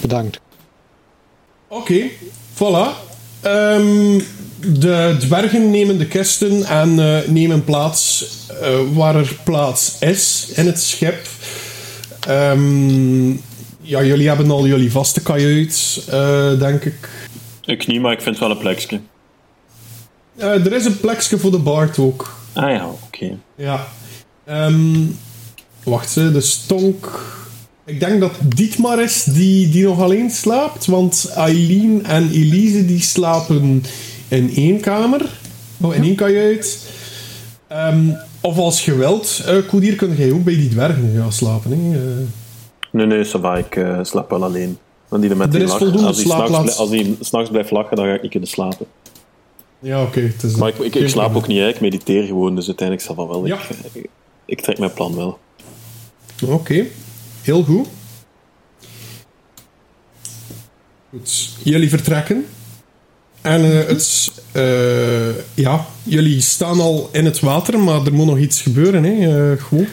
bedankt. Oké, voilà. Ehm, de dwergen nemen de kisten en eh, nemen plaats eh, waar er plaats is in het schip. Ehm, ja, jullie hebben al jullie vaste kajuit, eh, denk ik. Ik niet, maar ik vind wel een plekje. Eh, er is een plekje voor de Bart ook. Ah ja, oké. Ja. Ehm, wacht, ze, de stonk. Ik denk dat Dietmar is die, die nog alleen slaapt. Want Eileen en Elise die slapen in één kamer. Oh, in één kajuit. Ehm, of als je wilt, eh Koedier, kun jij ook bij die dwergen gaan slapen. Hè? Eh, Nee, nee, ça va, ik eh, slaap wel alleen. Want die met Er is voldoende als slaapplaats. Als die s'nachts blijft lachen, dan ga ik niet kunnen slapen. ja, oké. is- Maar ik, ik, ik slaap ook niet, hè. ik mediteer gewoon, dus uiteindelijk zal dat wel. Ja. Ik, ik, trek mijn plan wel. Oké, heel goed. Goed, jullie vertrekken. En eh, het, eh, ja, jullie staan al in het water, maar er moet nog iets gebeuren, hè? eh, gewoon.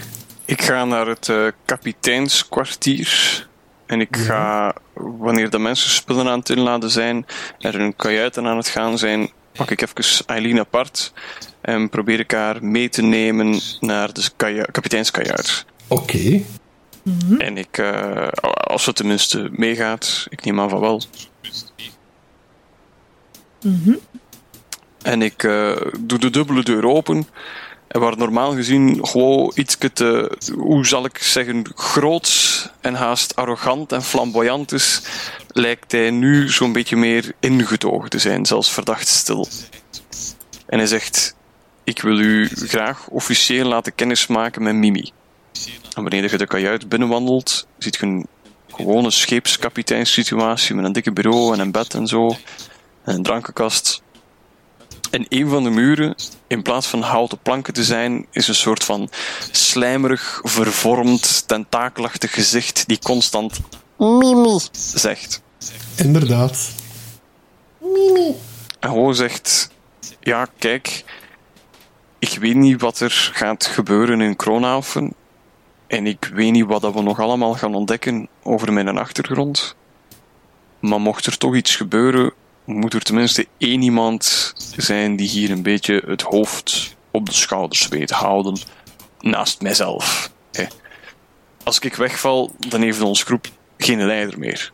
Ik ga naar het eh, kapiteinskwartier. En ik ga, wanneer de mensen spullen aan het inladen zijn, er hun kajuiten aan het gaan zijn, pak ik even Eileen apart en probeer ik haar mee te nemen naar de kaju- kapiteinskajuit. Oké, En ik, eh, als ze tenminste meegaat, ik neem aan van wel. En ik eh, doe de dubbele deur open. En waar normaal gezien gewoon iets te, hoe zal ik zeggen, groot en haast arrogant en flamboyant is, lijkt hij nu zo'n beetje meer ingetogen te zijn, zelfs verdacht stil. En hij zegt: Ik wil u graag officieel laten kennismaken met Mimi. En wanneer je de kajuit binnenwandelt, ziet je een gewone scheepskapiteinssituatie met een dikke bureau en een bed en zo. En een drankenkast. En een van de muren, in plaats van houten planken te zijn, is een soort van slijmerig, vervormd, tentakelachtig gezicht die constant Mimi zegt. inderdaad. En gewoon zegt: Ja, kijk, ik weet niet wat er gaat gebeuren in Kroonhaven. En ik weet niet wat dat we nog allemaal gaan ontdekken over mijn achtergrond. Maar mocht er toch iets gebeuren, moet er tenminste één iemand zijn die hier een beetje het hoofd op de schouders weet houden. Naast mijzelf. als ik wegval, dan heeft onze groep geen leider meer.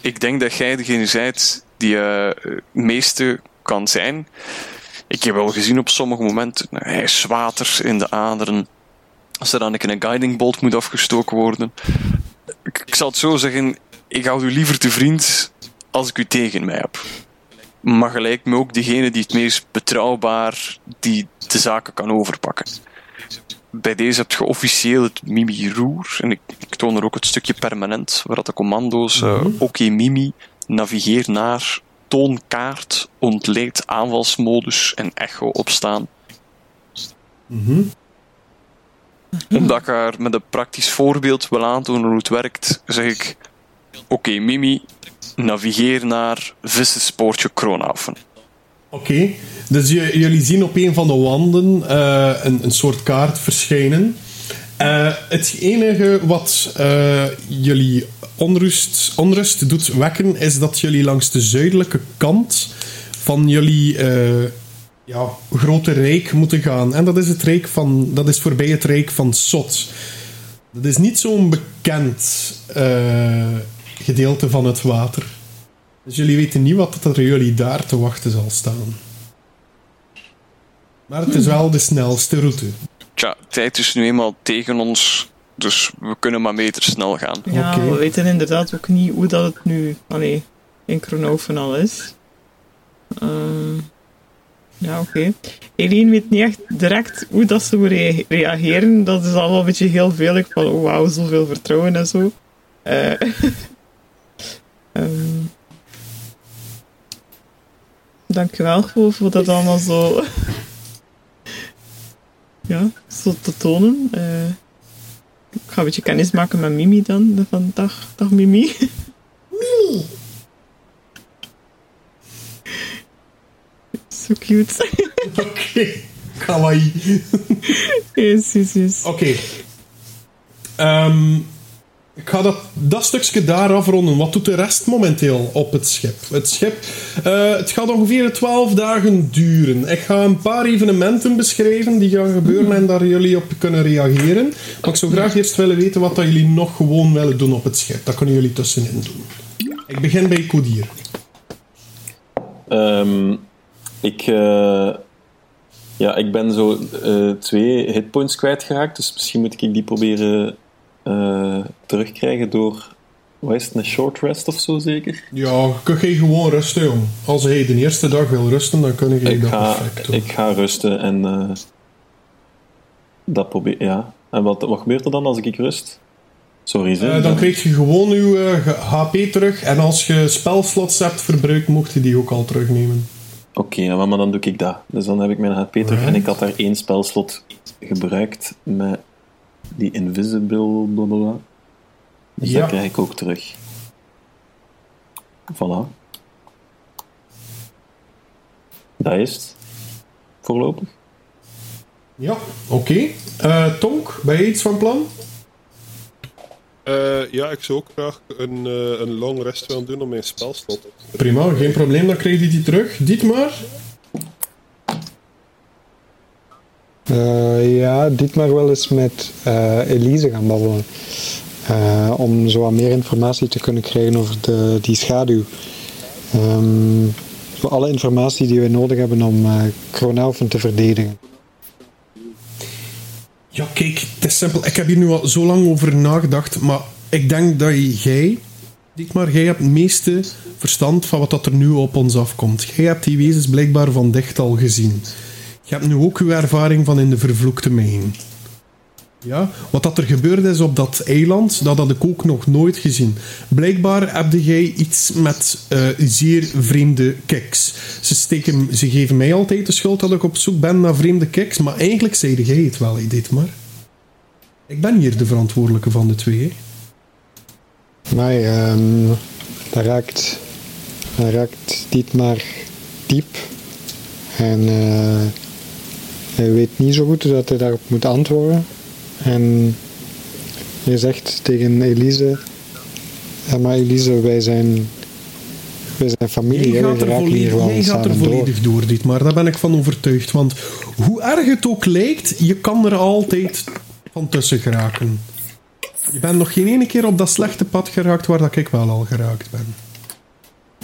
Ik denk dat jij degene bent die eh, het meeste kan zijn. Ik heb wel gezien op sommige momenten, nou, hij is water in de aderen. Als er dan een guiding bolt moet afgestoken worden. Ik, ik zal het zo zeggen, ik hou u liever te vriend als ik u tegen mij heb. Maar gelijk me ook degene die het meest betrouwbaar die de zaken kan overpakken. Bij deze heb je officieel het Mimi Roer. En ik, ik toon er ook het stukje permanent, waar dat de commando's eh, Oké Mimi, navigeer naar, toonkaart, ontleed aanvalsmodus en echo opstaan. Omdat ik haar met een praktisch voorbeeld wil aantonen hoe het werkt, zeg ik: Oké, Mimi, navigeer naar Vissenspoortje Kroonhaven. Oké, dus je- jullie zien op een van de wanden eh, een, een soort kaart verschijnen. Eh, het enige wat eh, jullie onrust, onrust doet wekken, is dat jullie langs de zuidelijke kant van jullie eh, ja, grote rijk moeten gaan. En dat is, het rijk van, dat is voorbij het rijk van Sot. Dat is niet zo'n bekend eh, gedeelte van het water. Dus jullie weten niet wat er jullie daar te wachten zal staan. Maar het is wel de snelste route. Tja, tijd is nu eenmaal tegen ons, dus we kunnen maar meter snel gaan. Ja, we weten inderdaad ook niet hoe dat het nu allee, in Kronoven al is. Ehm, ja, oké. Eline weet niet echt direct hoe dat ze moet rea- reageren. Dat is al wel een beetje heel veel. Ik van, oh wauw, zoveel vertrouwen en zo. Eh ehm, dankjewel voor, voor dat allemaal zo... ja, zo te tonen. Eh, ga een beetje kennis maken met Mimi dan. Van dag, dag Mimi. Mimi! Zo cute. Oké, kawaii. yes, yes, yes. Oké. Ehm, ik ga dat, dat stukje daar afronden. Wat doet de rest momenteel op het schip? Het schip eh, het gaat ongeveer 12 dagen duren. Ik ga een paar evenementen beschrijven die gaan gebeuren en daar jullie op kunnen reageren. Maar ik zou graag eerst willen weten wat dat jullie nog gewoon willen doen op het schip. Dat kunnen jullie tussenin doen. Ik begin bij Kodier. Ehm, ik, eh, ja, ik ben zo eh, twee hitpoints kwijtgeraakt, dus misschien moet ik die proberen eh, terugkrijgen door, wat is het, een short rest of zo zeker? Ja, kun je gewoon rusten, jong. Als hij de eerste dag wil rusten, dan kun je Ik dat ga, perfect doen. ik ga rusten en eh, dat probeer, ja. En wat, wat gebeurt er dan als ik rust? Sorry, zeg. Eh, dan krijg je gewoon je ge- HP terug. En als je spelslots hebt verbruikt, mocht je die ook al terugnemen. Oké, ja, maar dan doe ik dat. Dus dan heb ik mijn HP terug. En ik had daar één spelslot gebruikt met die invisible blablabla. Dus Ja. dat krijg ik ook terug. Voilà. Dat is het. Voorlopig. Ja, oké. Eh, Tonk, ben je iets van plan? Eh, ja, ik zou ook graag een, eh, een long rest willen doen om mijn spelslot Prima, geen probleem, dan krijg je die terug. Dietmar? Eh, ja, dit maar wel eens met eh, Elise gaan babbelen. Eh, om zo wat meer informatie te kunnen krijgen over de, die schaduw. Zo alle informatie die we nodig hebben om Kronelfen te verdedigen. Ja, kijk, het is simpel. Ik heb hier nu al zo lang over nagedacht, maar ik denk dat jij, Dietmar, jij hebt het meeste verstand van wat dat er nu op ons afkomt. Jij hebt die wezens blijkbaar van dicht al gezien. Je hebt nu ook uw ervaring van in de vervloekte mijn. Ja, wat dat er gebeurd is op dat eiland, dat had ik ook nog nooit gezien. Blijkbaar heb jij iets met eh, zeer vreemde kiks. Ze, steken, ze geven mij altijd de schuld dat ik op zoek ben naar vreemde kiks, maar eigenlijk zeide jij het wel, dit maar. Ik ben hier de verantwoordelijke van de twee. Maar ehm dat raakt, dat raakt Dietmar diep. En eh, hij weet niet zo goed dat hij daarop moet antwoorden. En je zegt tegen Elise, ja, maar Elise, wij zijn, wij zijn familie, Jij gaat er volledig, jij gaat er door. volledig door, dit maar. Daar ben ik van overtuigd. Want hoe erg het ook lijkt, je kan er altijd van tussen geraken. Je bent nog geen ene keer op dat slechte pad geraakt waar dat ik wel al geraakt ben.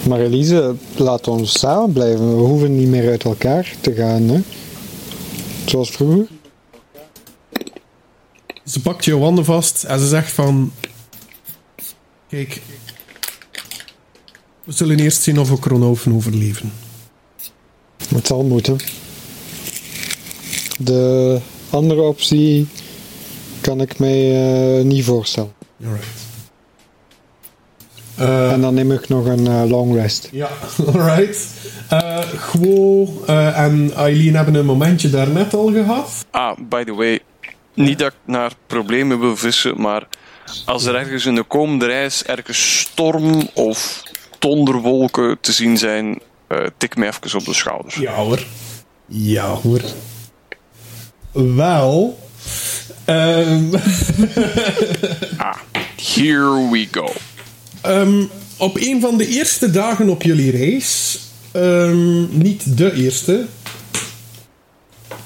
Maar Elise, laat ons samen blijven. We hoeven niet meer uit elkaar te gaan, hè? Zoals vroeger. Ze pakt je handen vast en ze zegt van... Kijk, we zullen eerst zien of we Kronoven overleven. Het zal moeten. De andere optie kan ik mij eh, niet voorstellen. Alright. Eh, En dan neem ik nog een eh, long rest. Ja, alright. Eh Gwo eh, en Eileen hebben een momentje daarnet al gehad. Ah, by the way, niet dat ik naar problemen wil vissen, maar als er ergens in de komende reis ergens storm of donderwolken te zien zijn, eh, tik me even op de schouder. Ja hoor. Ja hoor. Wel. ehm, Here we go. ehm, op een van de eerste dagen op jullie reis, ehm, niet de eerste,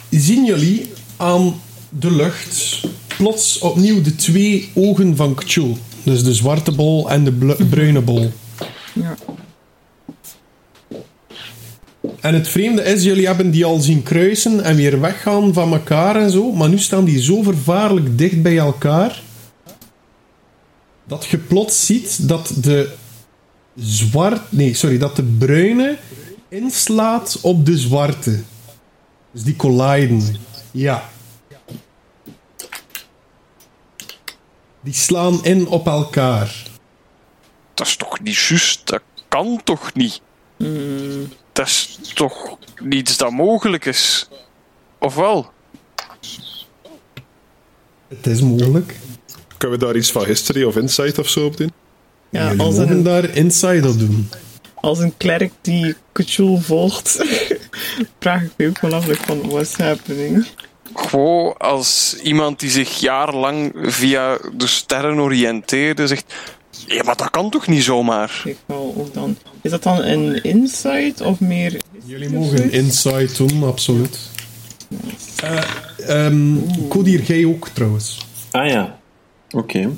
zien jullie aan de lucht plots opnieuw de twee ogen van Kchul. Dus de zwarte bol en de bruine bol. Ja. En het vreemde is, jullie hebben die al zien kruisen en weer weggaan van elkaar en zo. Maar nu staan die zo vervaarlijk dicht bij elkaar. Dat je plots ziet dat de zwart... Nee, sorry, dat de bruine inslaat op de zwarte. Dus die colliden. Ja. Die slaan in op elkaar. Dat is toch niet juist? Dat kan toch niet? Dat is toch niets dat mogelijk is? Of wel? Het is mogelijk. Kunnen we daar iets van history of insight of zo op doen? Ja, jullie als mogen een, daar inside op doen. als een klerk die Cthulhu volgt, vraag ik me ook wel af van what's happening. Gewoon als iemand die zich jarenlang via de sterren oriënteerde, zegt: Ja, maar dat kan toch niet zomaar? Ik wel ook dan. Is dat dan een insight of meer... Jullie mogen inside doen, absoluut. Eh ehm Kodir, jij ook trouwens. Ah ja, oké.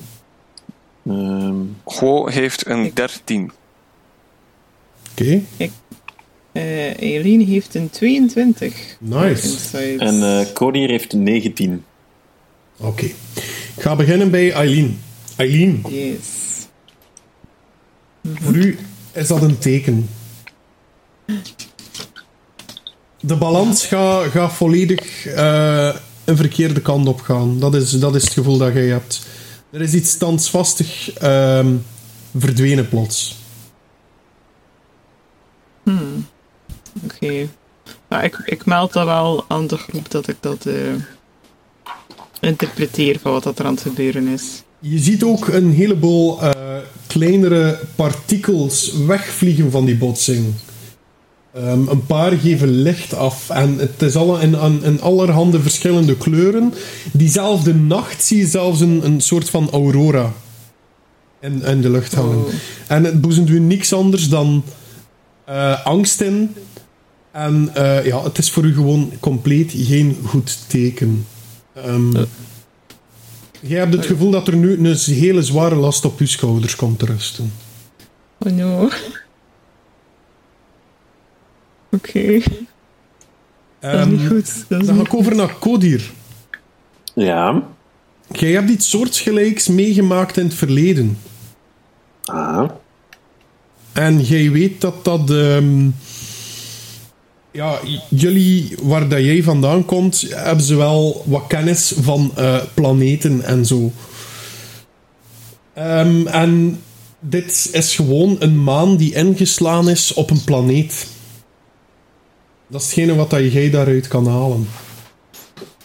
Ehm, Gewoon heeft een 13. Oké, Eh Eileen heeft een 22. nice. En eh Cody hier heeft 19. Oké. Ik ga beginnen bij Eileen. Eileen, Yes. voor u is dat een teken. De balans gaat gaat volledig eh, een verkeerde kant op gaan. Dat is, dat is het gevoel dat jij hebt. Er is iets standvastig ehm, verdwenen plots. Oké. Maar ik, ik meld dat wel aan de groep dat ik dat eh, interpreteer van wat dat er aan het gebeuren is. Je ziet ook een heleboel eh, kleinere partikels wegvliegen van die botsing. Ehm, een paar geven licht af en het is al in, in, in allerhande verschillende kleuren. Diezelfde nacht zie je zelfs een, een soort van aurora in, in de lucht hangen. Oh. En het boezemt u niks anders dan eh, angst in. En eh, ja, het is voor u gewoon compleet geen goed teken. Ehm. Jij hebt het gevoel dat er nu een hele zware last op uw schouders komt te rusten. Oh no. Oké, dat is Ehm, niet goed. Dat is dan ga ik over naar Kodir. Ja. Jij hebt iets soortgelijks meegemaakt in het verleden. Ah. En jij weet dat dat... ehm, ja, jullie, waar dat jij vandaan komt, hebben ze wel wat kennis van eh, planeten en zo. Ehm, en dit is gewoon een maan die ingeslaan is op een planeet. Dat is hetgene wat dat jij daaruit kan halen.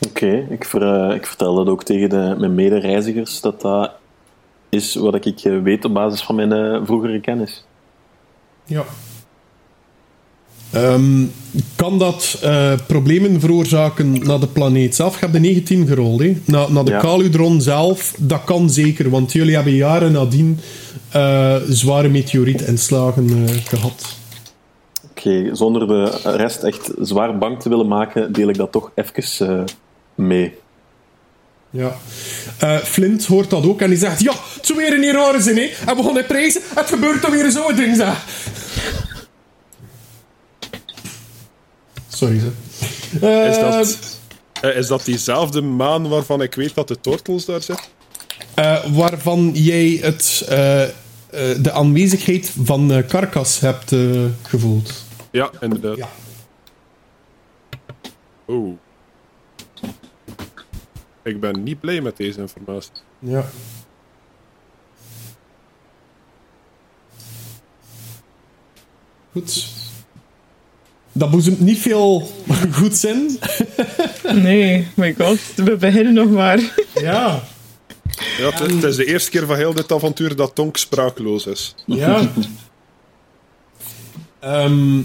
Oké, ik, ver, eh, ik vertel dat ook tegen de, mijn medereizigers, dat dat is wat ik eh, weet op basis van mijn eh, vroegere kennis. Ja. Ehm, kan dat problemen veroorzaken naar de planeet zelf? Je hebt de 19 gerold, hè? Na, naar de Ja. Caludron zelf, dat kan zeker, want jullie hebben jaren nadien eh, zware meteorietinslagen eh, gehad. Oké, zonder de rest echt zwaar bang te willen maken, deel ik dat toch even eh, mee. Ja. Eh, Flint hoort dat ook en die zegt: Ja, het zou weer een rare zijn, hè? En we begonnen prijzen, het gebeurt dan weer zo'n ding, zeg. Sorry, ze. Eh, Is dat, eh, is dat diezelfde maan waarvan ik weet dat de tortels daar zitten? eh, waarvan jij het, eh, eh, de aanwezigheid van eh Karkas hebt gevoeld. Ja, inderdaad. Ja. Oeh. Ik ben niet blij met deze informatie. Ja. Goed. Dat boezemt niet veel goeds in. Nee, my god, we beginnen nog maar. Ja. Ja, het, het is de eerste keer van heel dit avontuur dat Tonk sprakeloos is. Ja. Ehm,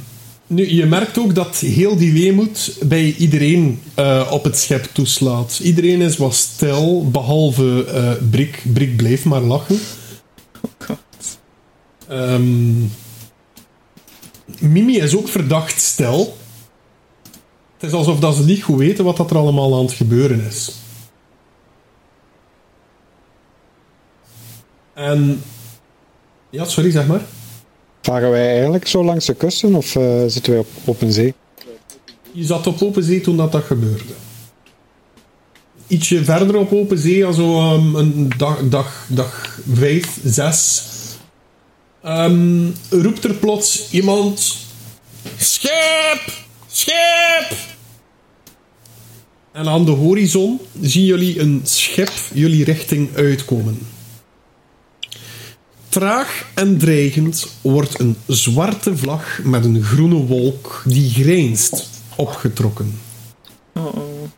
nu, je merkt ook dat heel die weemoed bij iedereen eh, op het schep toeslaat. Iedereen is wat stil, behalve eh Brik. Brik bleef maar lachen. God. Ehm, Mimi is ook verdacht stil. Het is alsof dat ze niet goed weten wat dat er allemaal aan het gebeuren is. En... Ja, sorry, zeg maar. Varen wij eigenlijk zo langs de kusten of eh, zitten wij op open zee? Je zat op open zee toen dat, dat gebeurde. Ietsje verder op open zee, also um, een dag, dag, dag vijf, zes, ehm, roept er plots iemand: Schip! Schip! En aan de horizon zien jullie een schip jullie richting uitkomen. Traag en dreigend wordt een zwarte vlag met een groene wolk die grijnst opgetrokken. Oh oh.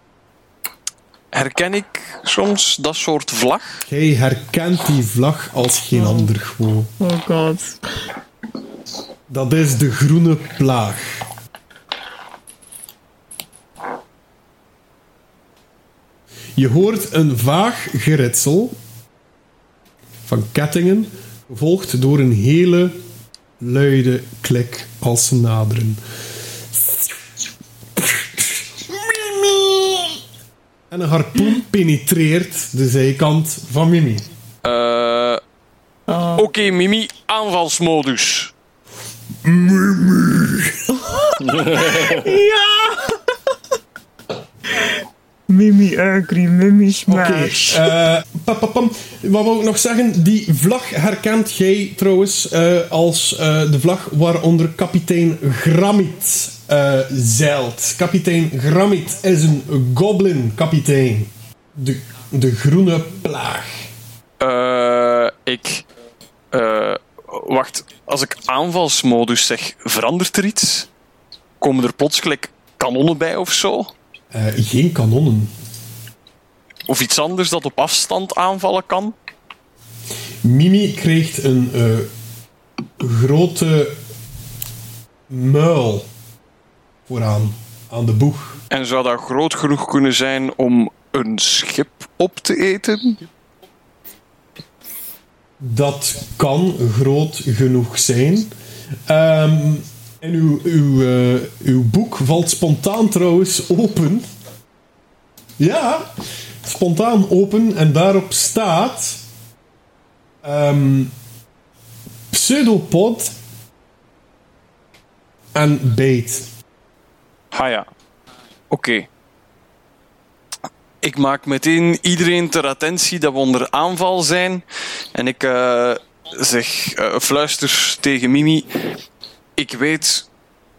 Herken ik soms dat soort vlag? Jij herkent die vlag als geen ander gewoon. Oh god. Dat is de groene plaag. Je hoort een vaag geritsel van kettingen, gevolgd door een hele luide klik als ze naderen. En een harpoen penetreert de zijkant van Mimi. Eh, Oh. Oké, Mimi, aanvalsmodus. Ja! Mimi Ugly, Mimi Oké, Smash. eh, pam, pam, pam. wat wil ik nog zeggen? Die vlag herkent jij trouwens eh, als eh, de vlag waaronder kapitein Gramit eh, zeilt. Kapitein Gramit is een goblin-kapitein. De, de groene plaag. Eh, ik. eh, wacht, als ik aanvalsmodus zeg, verandert er iets? Komen er plots gelijk kanonnen bij of zo? Eh, geen kanonnen. Of iets anders dat op afstand aanvallen kan? Mimi krijgt een eh, grote muil vooraan, aan de boeg. En zou dat groot genoeg kunnen zijn om een schip op te eten? Dat kan groot genoeg zijn. Ehm, en uw, uw, eh, uw boek valt spontaan trouwens open. Ja, spontaan open en daarop staat. ehm, pseudopod en bait. Ha ja. Oké. Ik maak meteen iedereen ter attentie dat we onder aanval zijn. En ik eh, zeg, eh, fluister tegen Mimi. Ik weet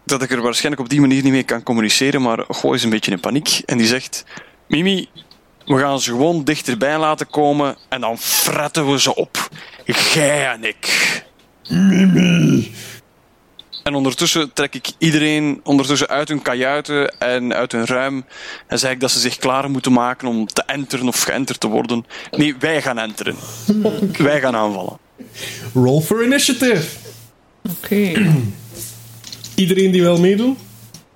dat ik er waarschijnlijk op die manier niet mee kan communiceren, maar gooi is een beetje in paniek. En die zegt: Mimi, we gaan ze gewoon dichterbij laten komen en dan fretten we ze op. Gij en ik. Mimi! En ondertussen trek ik iedereen ondertussen uit hun kajuiten en uit hun ruim. En zeg ik dat ze zich klaar moeten maken om te enteren of geënterd te worden. Nee, wij gaan enteren. Wij gaan aanvallen. Roll for initiative. Oké. Iedereen die wil meedoen?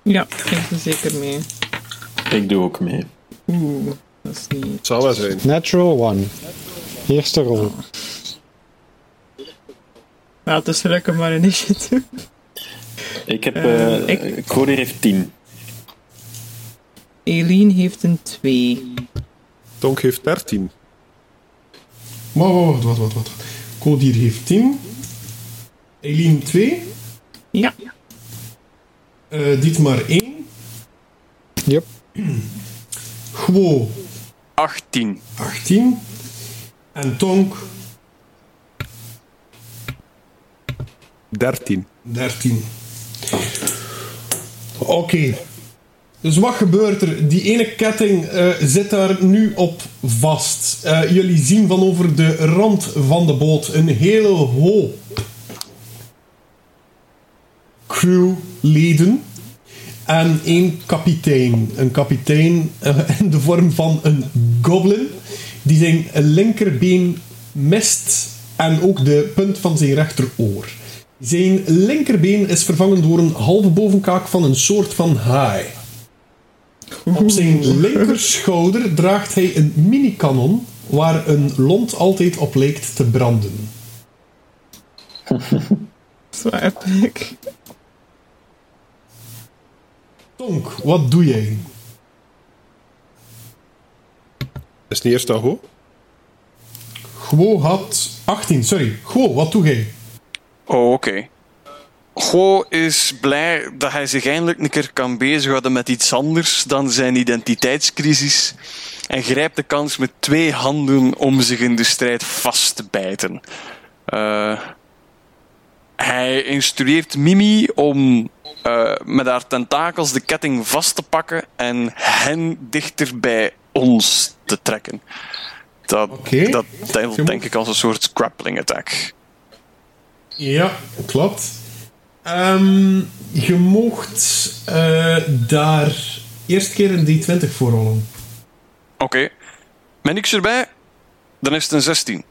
Ja, ik doe zeker mee. Ik doe ook mee. Oeh, dat is niet... Het zal wel zijn. Natural one. Eerste rol. Ja, het is gelukkig maar een initiative. Ik heb... Eh, eh ik- Cody heeft 10. Eileen heeft een 2. Tonk heeft 13. Wacht, wacht, wacht, wacht, wacht. Codier heeft 10. Eileen 2. Ja. Uh, Dietmar 1. Yep. Gwo 18. 18. En Tonk 13. 13. Oké. Dus wat gebeurt er? Die ene ketting eh, zit daar nu op vast. Eh, jullie zien van over de rand van de boot een hele hoop crewleden en één kapitein. Een kapitein eh, in de vorm van een goblin die zijn linkerbeen mist en ook de punt van zijn rechteroor. Zijn linkerbeen is vervangen door een halve bovenkaak van een soort van haai. Op zijn linkerschouder draagt hij een mini-kanon waar een lont altijd op lijkt te branden. Zo epic. Tonk, wat doe jij? Is het eerst al goed? Gwo had 18, sorry. Gwo, wat doe jij? Oh, oké. Go is blij dat hij zich eindelijk een keer kan bezighouden met iets anders dan zijn identiteitscrisis. En grijpt de kans met twee handen om zich in de strijd vast te bijten. Uh, hij instrueert Mimi om uh, met haar tentakels de ketting vast te pakken en hen dichter bij ons te trekken. Dat, Oké. dat telt denk ik als een soort grappling attack. Ja, klopt. Ehm, je mocht eh, daar eerst keer een D20 voor rollen. Oké. Ben niks erbij? Dan is het een 16.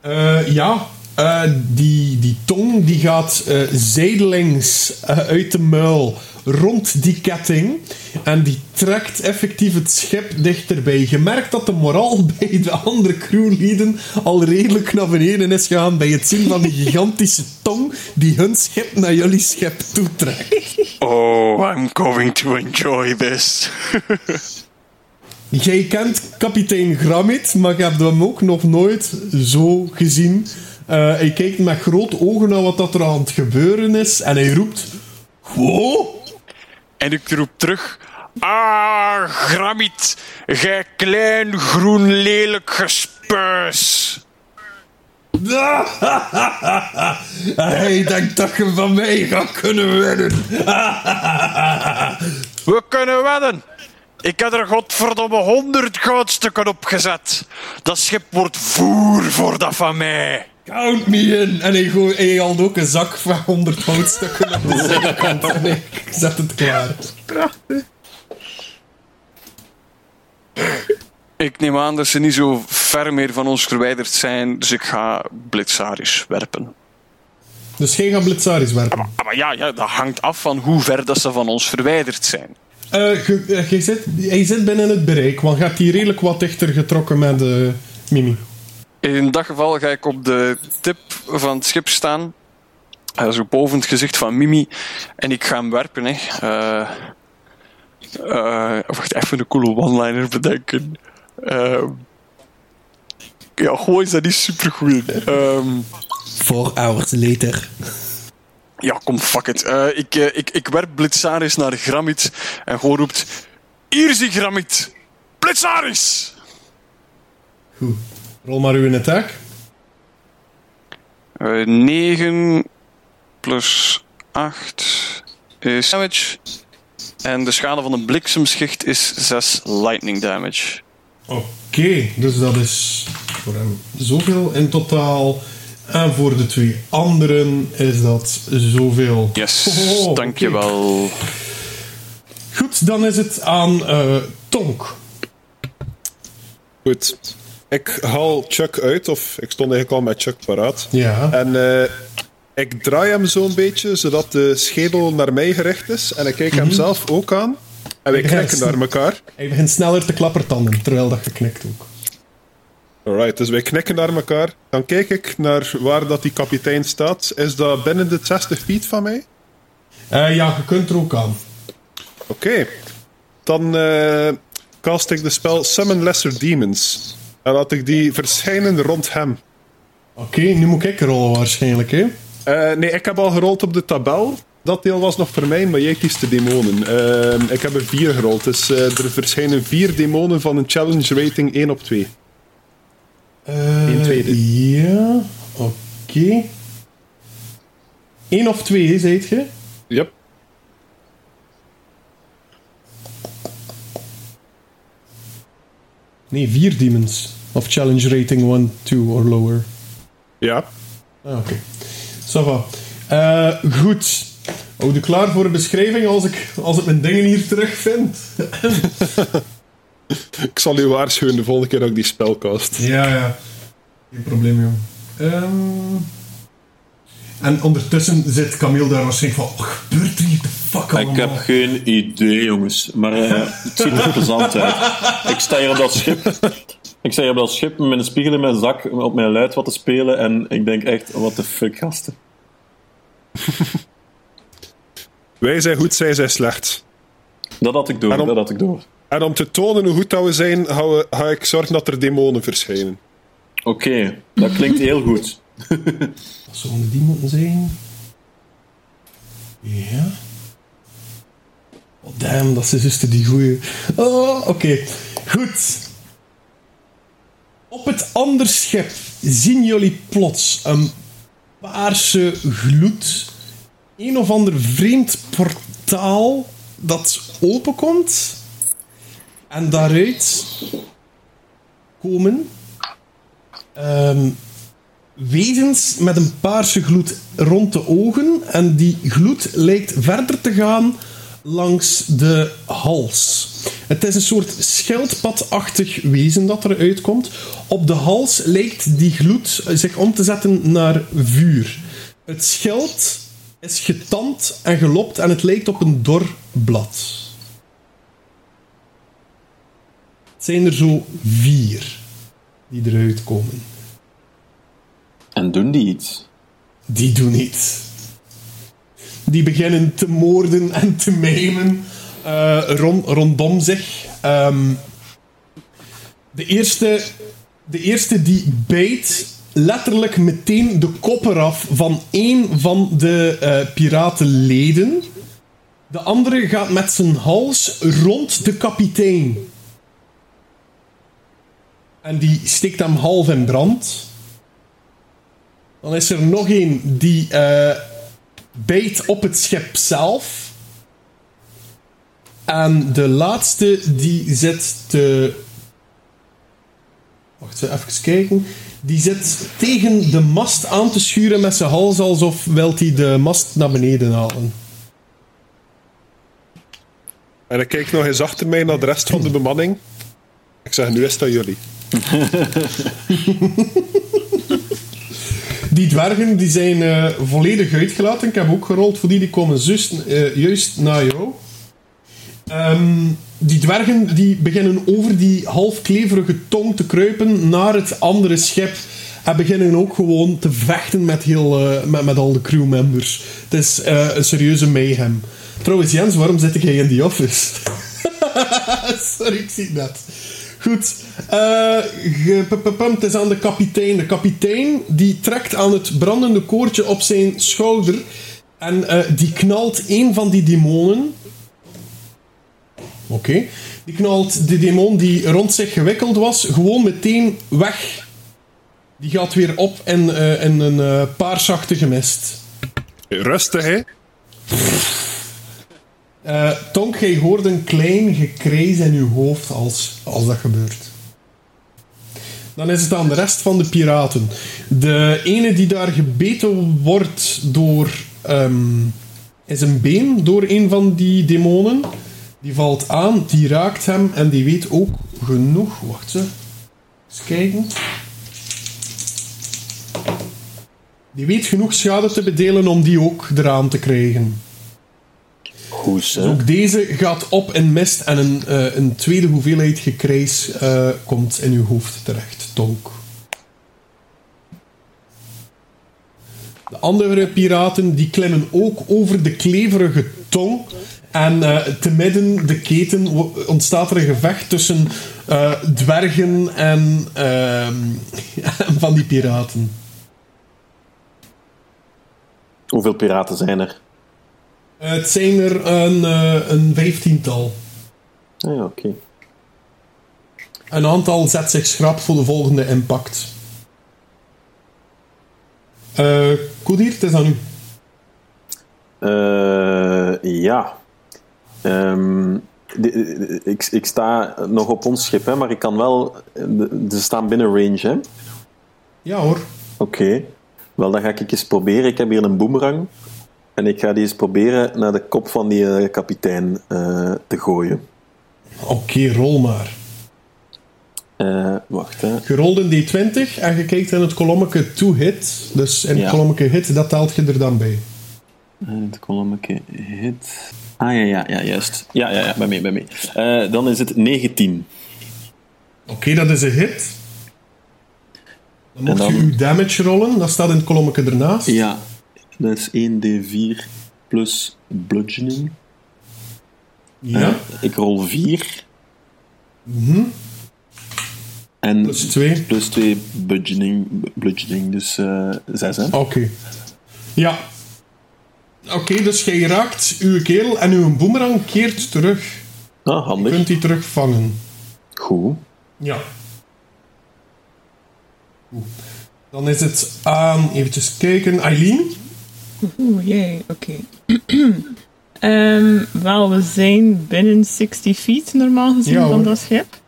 Eh, ja, eh, die, die tong die gaat eh, zijdelings eh, uit de muil rond die ketting. En die trekt effectief het schip dichterbij. Je merkt dat de moraal bij de andere crewleden al redelijk naar beneden is gegaan bij het zien van die gigantische tong die hun schip naar jullie schip toetrekt. Oh, I'm going to enjoy this. Jij kent kapitein Gramit, maar je hebt hem ook nog nooit zo gezien. Uh, hij kijkt met grote ogen naar wat dat er aan het gebeuren is en hij roept: Wow! En ik roep terug: Ah, Gramit, gij klein groen lelijk gespuis. hij denkt dat je van mij gaat kunnen winnen. We kunnen wedden. Ik heb er godverdomme honderd goudstukken op gezet. Dat schip wordt voer voor dat van mij. Count me in. En hij, gooi, hij haalt ook een zak van 100 houtstukken op de zijkant. En ik zet het klaar. Prachtig. Ik neem aan dat ze niet zo ver meer van ons verwijderd zijn, dus ik ga blitzaris werpen. Dus jij gaat blitzaris werpen? Maar, maar ja, ja, dat hangt af van hoe ver dat ze van ons verwijderd zijn. Uh, je, uh, je zit, hij zit binnen het bereik, want je hebt hier redelijk wat dichter getrokken met uh, Mimi. In dat geval ga ik op de tip van het schip staan. Uh, zo boven het gezicht van Mimi. En ik ga hem werpen. Hè. Uh, uh, wacht, even een coole one-liner bedenken. ja, gewoon is dat niet supergoed. Um, Four hours later. Ja, kom, fuck it. ik, ik, ik werp Blitzaris naar Gramit. En gewoon roept... Hier zie Gramit! Blitzaris! Goed. Rol maar uw attack. Uh, 9 plus 8 is damage. En de schade van een bliksemschicht is 6 lightning damage. Oké, okay, dus dat is voor hem zoveel in totaal. En voor de twee anderen is dat zoveel. Yes, oh, dankjewel. Goed, dan is het aan uh, Tonk. Goed. Ik haal Chuck uit, of ik stond eigenlijk al met Chuck paraat. Ja. En uh, ik draai hem zo'n beetje, zodat de schedel naar mij gericht is. En ik kijk hem mm -hmm. zelf ook aan. En wij knikken naar elkaar. Hij begint sneller te klappertanden, terwijl dat je knikt ook. Alright, dus wij knikken naar elkaar. Dan kijk ik naar waar dat die kapitein staat. Is dat binnen de 60 feet van mij? Uh, ja, je kunt er ook aan. Oké. Okay. Dan uh, cast ik de spel Summon Lesser Demons. En laat ik die verschijnen rond hem. Oké, nu moet ik rollen waarschijnlijk, hè? Eh, nee, ik heb al gerold op de tabel. Dat deel was nog voor mij, maar jij kiest de demonen. Eh, ik heb er vier gerold, dus eh, er verschijnen vier demonen van een challenge rating 1 op 2. Eh, Eén tweede. Ja, oké. Eén of twee, hè, zei je? Yep. Nee, vier demons. Of challenge rating 1, 2 or lower. Ja. Ah, oké. Ça va. Eh, goed. Houd je klaar voor een beschrijving als ik, als ik mijn dingen hier terugvind? Ik zal u waarschuwen de volgende keer dat ik die spel cast. Ja, ja. Geen probleem, joh. Ehm, en ondertussen zit Camille daar waarschijnlijk van... Wat gebeurt er hier de fuck allemaal? Ik heb geen idee, jongens. Maar eh, het ziet er plezant uit. Ik sta hier op dat schip. Ik sta hier op dat schip met een spiegel in mijn zak op mijn luid wat te spelen. En ik denk echt, what the fuck, gasten. Wij zijn goed, zij zijn slecht. Dat had ik door, dat had ik door. En om te tonen hoe goed dat we zijn, ga, we- ga ik zorgen dat er demonen verschijnen. Oké, dat klinkt heel goed. Zouden die moeten zijn? Ja. Oh, damn, dat is juist die goeie. Oh, oké. Goed. Op het andere schip zien jullie plots een paarse gloed. Een of ander vreemd portaal dat openkomt. En daaruit komen ehm, wezens met een paarse gloed rond de ogen. En die gloed lijkt verder te gaan langs de hals. Het is een soort schildpadachtig wezen dat eruit komt. Op de hals lijkt die gloed zich om te zetten naar vuur. Het schild is getand en gelopt en het lijkt op een dor blad. Het zijn er zo vier die eruit komen. En doen die iets? Die doen iets. Die beginnen te moorden en te mijmen eh, rond, rondom zich. Ehm, de, eerste, de eerste die bijt letterlijk meteen de kop eraf van één van de eh, piratenleden. De andere gaat met zijn hals rond de kapitein. En die steekt hem half in brand. Dan is er nog één die eh bijt op het schip zelf. En de laatste die zit te. Wacht even kijken. Die zit tegen de mast aan te schuren met zijn hals alsof wil hij de mast naar beneden halen. En ik kijk nog eens achter mij naar de rest van de bemanning. Ik zeg, nu is dat jullie. Die dwergen die zijn eh, volledig uitgelaten. Ik heb ook gerold voor die, die komen eh, juist naar jou. Ehm, die dwergen die beginnen over die half kleverige tong te kruipen naar het andere schip. En beginnen ook gewoon te vechten met, heel, eh, met, met al de crewmembers. Het is een serieuze mayhem. Trouwens, Jens, waarom zit jij in die office? Sorry, ik zie net. Goed. eh, het is aan de kapitein. De kapitein die trekt aan het brandende koordje op zijn schouder. En eh, die knalt een van die demonen. Oké. Die knalt de demon die rond zich gewikkeld was gewoon meteen weg. Die gaat weer op in, eh, in een eh, paarsachtige mist. Rustig, hè? Eh Tonk, jij hoort een klein gekrijs in je hoofd als, als dat gebeurt. Dan is het aan de rest van de piraten. De ene die daar gebeten wordt door... ehm, is een been door een van die demonen. Die valt aan, die raakt hem en die weet ook genoeg... Wacht ze. Eens kijken. Die weet genoeg schade te bedelen om die ook eraan te krijgen. Goed, Dus ook deze gaat op in mist en een, eh, een tweede hoeveelheid gekrijs eh, komt in uw hoofd terecht, Tonk. De andere piraten die klimmen ook over de kleverige tong En eh, te midden de keten ontstaat er een gevecht tussen dwergen en ehm, van die piraten. Hoeveel piraten zijn er? Eh, het zijn er een, eh, een vijftiental. Ah, ja, oké. Een aantal zet zich schrap voor de volgende impact. Koedier, het is aan u. Ja. Ehm, de- de- ik, ik sta nog op ons schip, hè, maar ik kan wel... Ze staan binnen range, hè? Ja hoor. Oké. Wel, dan ga ik eens proberen. Ik heb hier een boemerang. En ik ga die eens proberen naar de kop van die eh, kapitein eh, te gooien. Oké, rol maar. Eh, wacht, hè. Je rolt een D20 en je kijkt in het kolommetje to hit. Dus in het kolommetje hit, dat telt je er dan bij. Eh, Het kolommetje hit. Ah, ja, ja, ja, juist. Ja, ja, ja, bij mij, bij mij. Dan is het 19. Oké, dat is een hit. Dan mocht dan- je uw damage rollen, dat staat in het kolommetje ernaast. Ja, dat is 1d4 plus bludgeoning. Ja. Eh, ik rol 4. En Plus 2. plus 2 bludgeoning, bludgeoning dus eh 6. Hè? Oké. Ja. Oké, dus jij raakt uw kerel en uw boemerang keert terug. Ah, Je handig. kunt die terugvangen. Goed. Ja. Goed. Dan is het aan, eventjes kijken, Eileen. Oeh, jee, oké. Ehm, wel, we zijn binnen 60 feet normaal gezien Ja, van dat schip.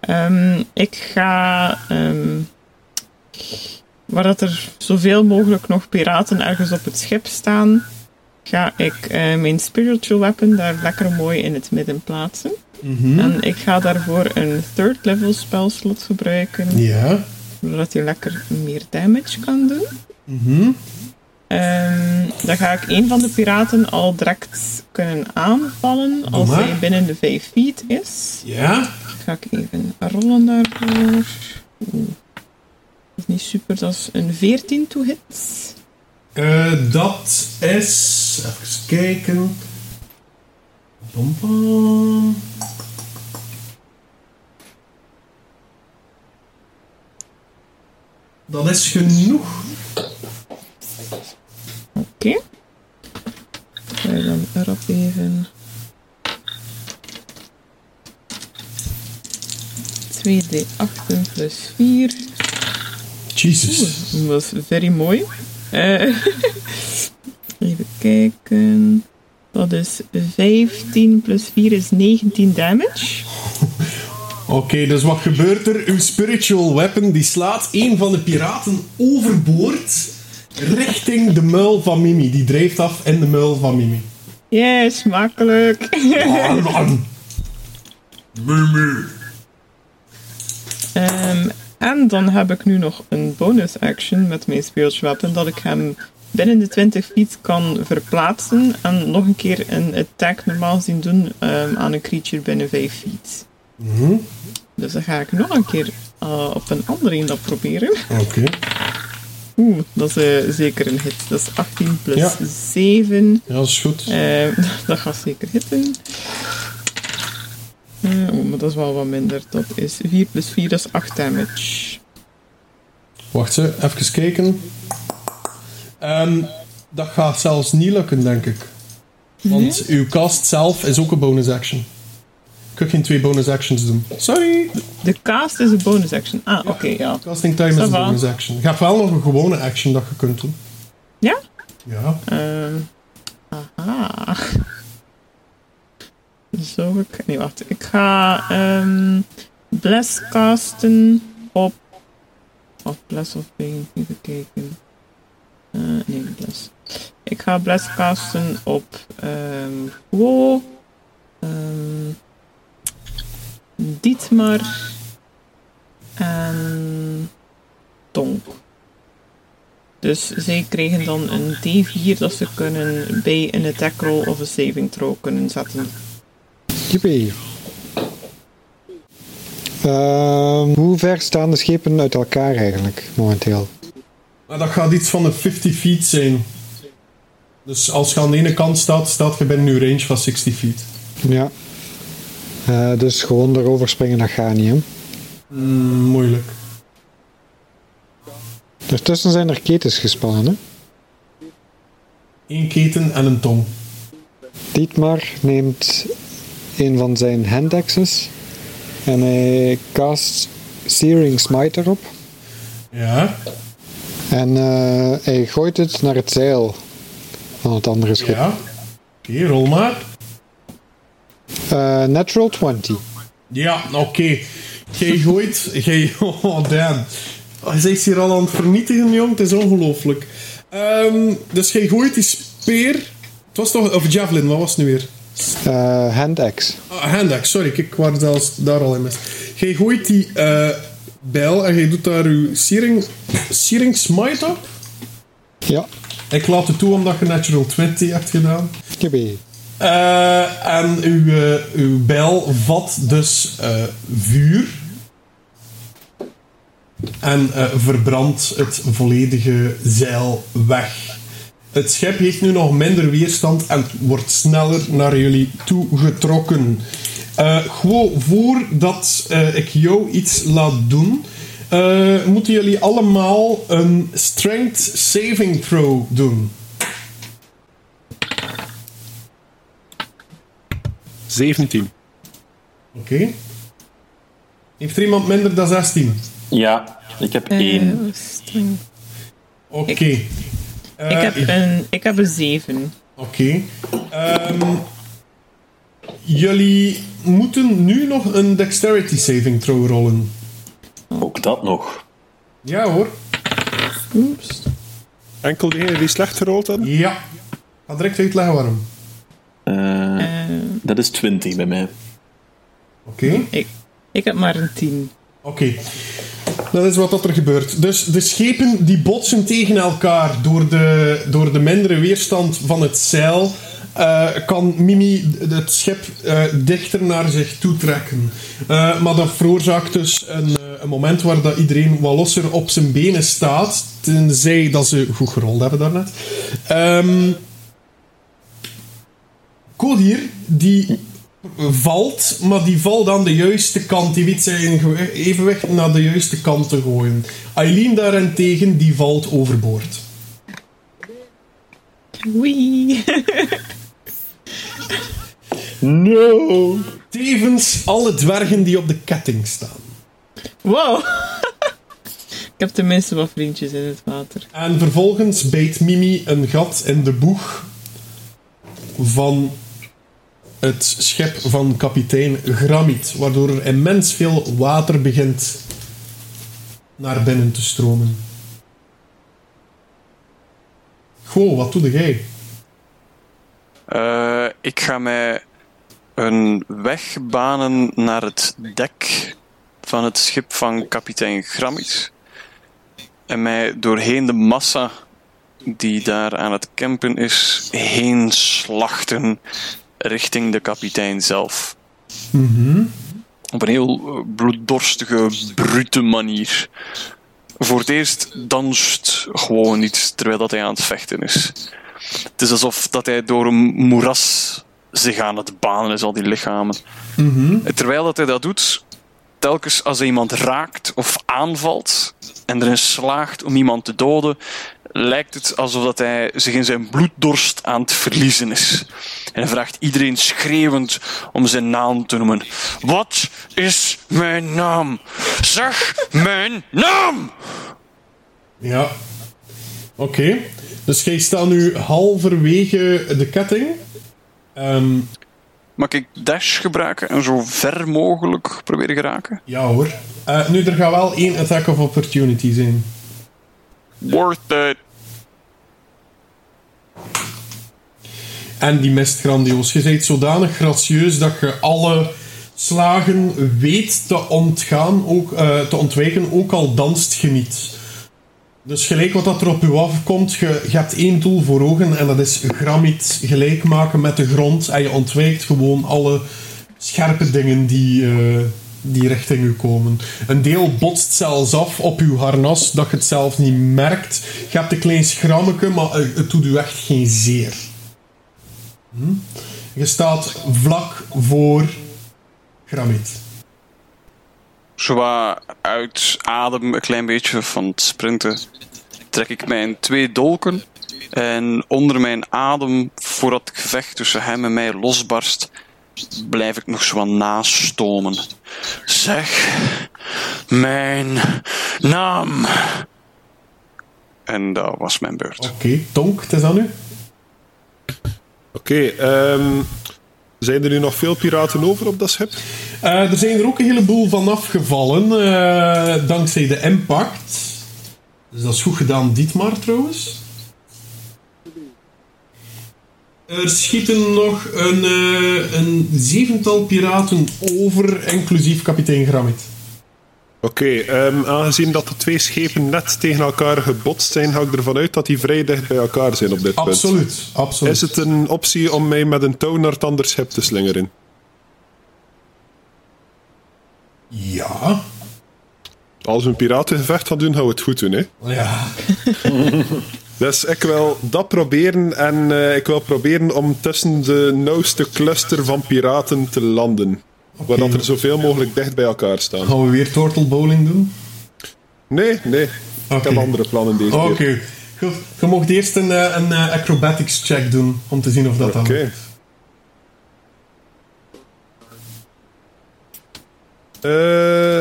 Ehm, ik ga, ehm, waar dat er zoveel mogelijk nog piraten ergens op het schip staan, ga ik eh, mijn spiritual weapon daar lekker mooi in het midden plaatsen. En ik ga daarvoor een third level spellslot gebruiken, Ja. zodat hij lekker meer damage kan doen. Mhm. Ehm, dan ga ik een van de piraten al direct kunnen aanvallen als hij binnen de 5 feet is. Ja. Ga ik even rollen daarvoor. Oeh. Dat is niet super, dat is een 14 to hit. Eh, dat is... Even kijken. Dat is genoeg. Oké. Ga je dan erop even. 2d8 plus 4. Jesus. Dat was very mooi. Eh, even kijken. Dat is 15 plus 4 is 19 damage. Oké, dus wat gebeurt er? Uw spiritual weapon die slaat een van de piraten overboord richting de muil van Mimi. Die drijft af in de muil van Mimi. Yes, makkelijk. Mimi. Ehm, en dan heb ik nu nog een bonus action met mijn spiritual weapon. Dat ik hem binnen de 20 feet kan verplaatsen. En nog een keer een attack normaal gezien doen ehm, aan een creature binnen 5 feet. Dus dan ga ik nog een keer eh, op een andere een dat proberen. Oké. Oeh, dat is eh, zeker een hit. Dat is 18 plus Ja. 7. Ja, dat is goed. Eh, dat gaat zeker hitten. Eh, oh, maar dat is wel wat minder. Dat is 4 plus 4, dat is 8 damage. Wacht ze, even kijken. Ehm, dat gaat zelfs niet lukken, denk ik. Want uw cast zelf is ook een bonus action. Ik kan geen twee bonus actions doen. Sorry. De cast is een bonus action. Ah, oké, ja. Casting time is een bonus action. Je hebt wel nog een gewone action dat je kunt doen. Ja? Ja. Ehm, aha. Zo ik... Nee, wacht. Ik ga ehm Bless casten op... Of Bless of Bane. Even kijken. Eh, nee, Bless. Ik ga Bless casten op... ehm Quo. ehm Dietmar. En... Tonk. Dus zij krijgen dan een D4 dat ze kunnen bij een attack roll of een saving throw kunnen zetten. Jippie. Ehm, hoe ver staan de schepen uit elkaar eigenlijk, momenteel? Maar dat gaat iets van de 50 feet zijn. Dus als je aan de ene kant staat, staat je binnen je range van 60 feet. Ja. Eh, dus gewoon erover springen, dat gaat niet, hè. Mm, moeilijk. Daartussen zijn er ketens gespannen, hè. Eén keten en een tong. Dietmar neemt een van zijn handaxes en hij cast Searing Smite erop. Ja, En eh, hij gooit het naar het zeil van het andere schip. ja. Oké, rol maar. Eh, natural 20. Ja, oké. Jij gooit... Jij... Oh, damn. Hij is hier al aan het vernietigen, jong. Het is ongelooflijk. Ehm, dus jij gooit die speer... Het was toch... Of javelin, wat was het nu weer? Eh handaxe. Ah, handaxe, sorry. Kijk, ik was zelfs daar al in mis. Jij gooit die eh, bijl en jij doet daar uw searing, searing smite op. Ja, Ik laat het toe omdat je natural 20 hebt gedaan. jippie. Eh, en uw, eh, uw bijl vat dus eh, vuur. En verbrandt het volledige zeil weg. Het schip heeft nu nog minder weerstand en wordt sneller naar jullie toe getrokken. Eh, gewoon voordat ik jou iets laat doen, moeten jullie allemaal een strength saving throw doen. 17. Oké. Heeft er iemand minder dan 16? Ja, ik heb Eh, één. streng. Oké. ik, Eh, heb een, ik heb een 7. Oké. Ehm, jullie moeten nu nog een dexterity saving throw rollen. Ook dat nog. Ja hoor. Oeps. Enkel degene die slecht gerold hadden? Ja. Ik ga direct uitleggen waarom. Eh, Eh, dat is 20 bij mij. Oké. ik, ik heb maar een 10. Oké. Dat is wat dat er gebeurt. Dus de schepen die botsen tegen elkaar door de, door de mindere weerstand van het zeil. eh, kan Mimi het schip eh, dichter naar zich toe trekken. Eh, maar dat veroorzaakt dus een, eh, een moment waar dat iedereen wat losser op zijn benen staat. Tenzij dat ze goed gerold hebben daarnet. Ehm Kodir, die valt, maar die valt aan de juiste kant. Die weet zijn evenwicht naar de juiste kant te gooien. Eileen daarentegen, die valt overboord. Wee. No! Tevens alle dwergen die op de ketting staan. Wow. ik heb tenminste wat vriendjes in het water. En vervolgens bijt Mimi een gat in de boeg van het schip van kapitein Gramit, waardoor er immens veel water begint naar binnen te stromen. Goh, wat doe jij? Eh, ik ga mij een weg banen naar het dek van het schip van kapitein Grammit. En mij doorheen de massa die daar aan het campen is, heen slachten richting de kapitein zelf. Op een heel eh, bloeddorstige, brute manier. Voor het eerst danst gewoon niet terwijl dat hij aan het vechten is. Het is alsof dat hij door een moeras zich aan het banen is, al die lichamen. En Terwijl dat hij dat doet, telkens als hij iemand raakt of aanvalt en erin slaagt om iemand te doden, lijkt het alsof dat hij zich in zijn bloeddorst aan het verliezen is. En hij vraagt iedereen schreeuwend om zijn naam te noemen. Wat is mijn naam? Zeg mijn naam! Ja. Oké. Dus jij staat nu halverwege de ketting. Ehm, Mag ik dash gebruiken en zo ver mogelijk proberen geraken? ja hoor. Eh, nu, er gaat wel één attack of opportunity zijn. Worth it. En die mist grandioos. Je bent zodanig gracieus dat je alle slagen weet te ontgaan, ook, eh, te ontwijken, ook al danst je niet. Dus gelijk wat dat er op je afkomt, je, hebt één doel voor ogen en dat is gramiet gelijk maken met de grond. En je ontwijkt gewoon alle scherpe dingen die, eh, die richting u komen. Een deel botst zelfs af op uw harnas, dat je het zelf niet merkt. Je hebt een klein schrammetje, maar eh, het doet u echt geen zeer. Hm? Je staat vlak voor Gramit. Zowat uit adem, een klein beetje van het sprinten, trek ik mijn twee dolken. En onder mijn adem, voordat het gevecht tussen hem en mij losbarst, blijf ik nog zo wat nastomen. Zeg mijn naam. En dat was mijn beurt. Oké, Tonk, het is aan u. Oké, ehm, zijn er nu nog veel piraten over op dat schip? Eh, er zijn er ook een heleboel van afgevallen, eh, dankzij de impact. Dus dat is goed gedaan, Dietmar trouwens. Er schieten nog een, eh, een zevental piraten over, inclusief kapitein Gramit. Oké, ehm, aangezien dat de twee schepen net tegen elkaar gebotst zijn, ga ik ervan uit dat die vrij dicht bij elkaar zijn op dit punt. Absoluut, absoluut. Is het een optie om mij met een touw naar het andere schip te slingeren? Ja. Als we een piratengevecht gaan doen, gaan we het goed doen, hè? Ja. Dus ik wil dat proberen en eh, ik wil proberen om tussen de nauwste cluster van piraten te landen. Waar dat er zoveel mogelijk dicht bij elkaar staan. Gaan we weer turtle bowling doen? Nee, nee. Ik Oké. heb andere plannen deze Oké. keer. Goed. Je mocht eerst een, eh, een eh, acrobatics check doen om te zien of dat dan Oké. Eh,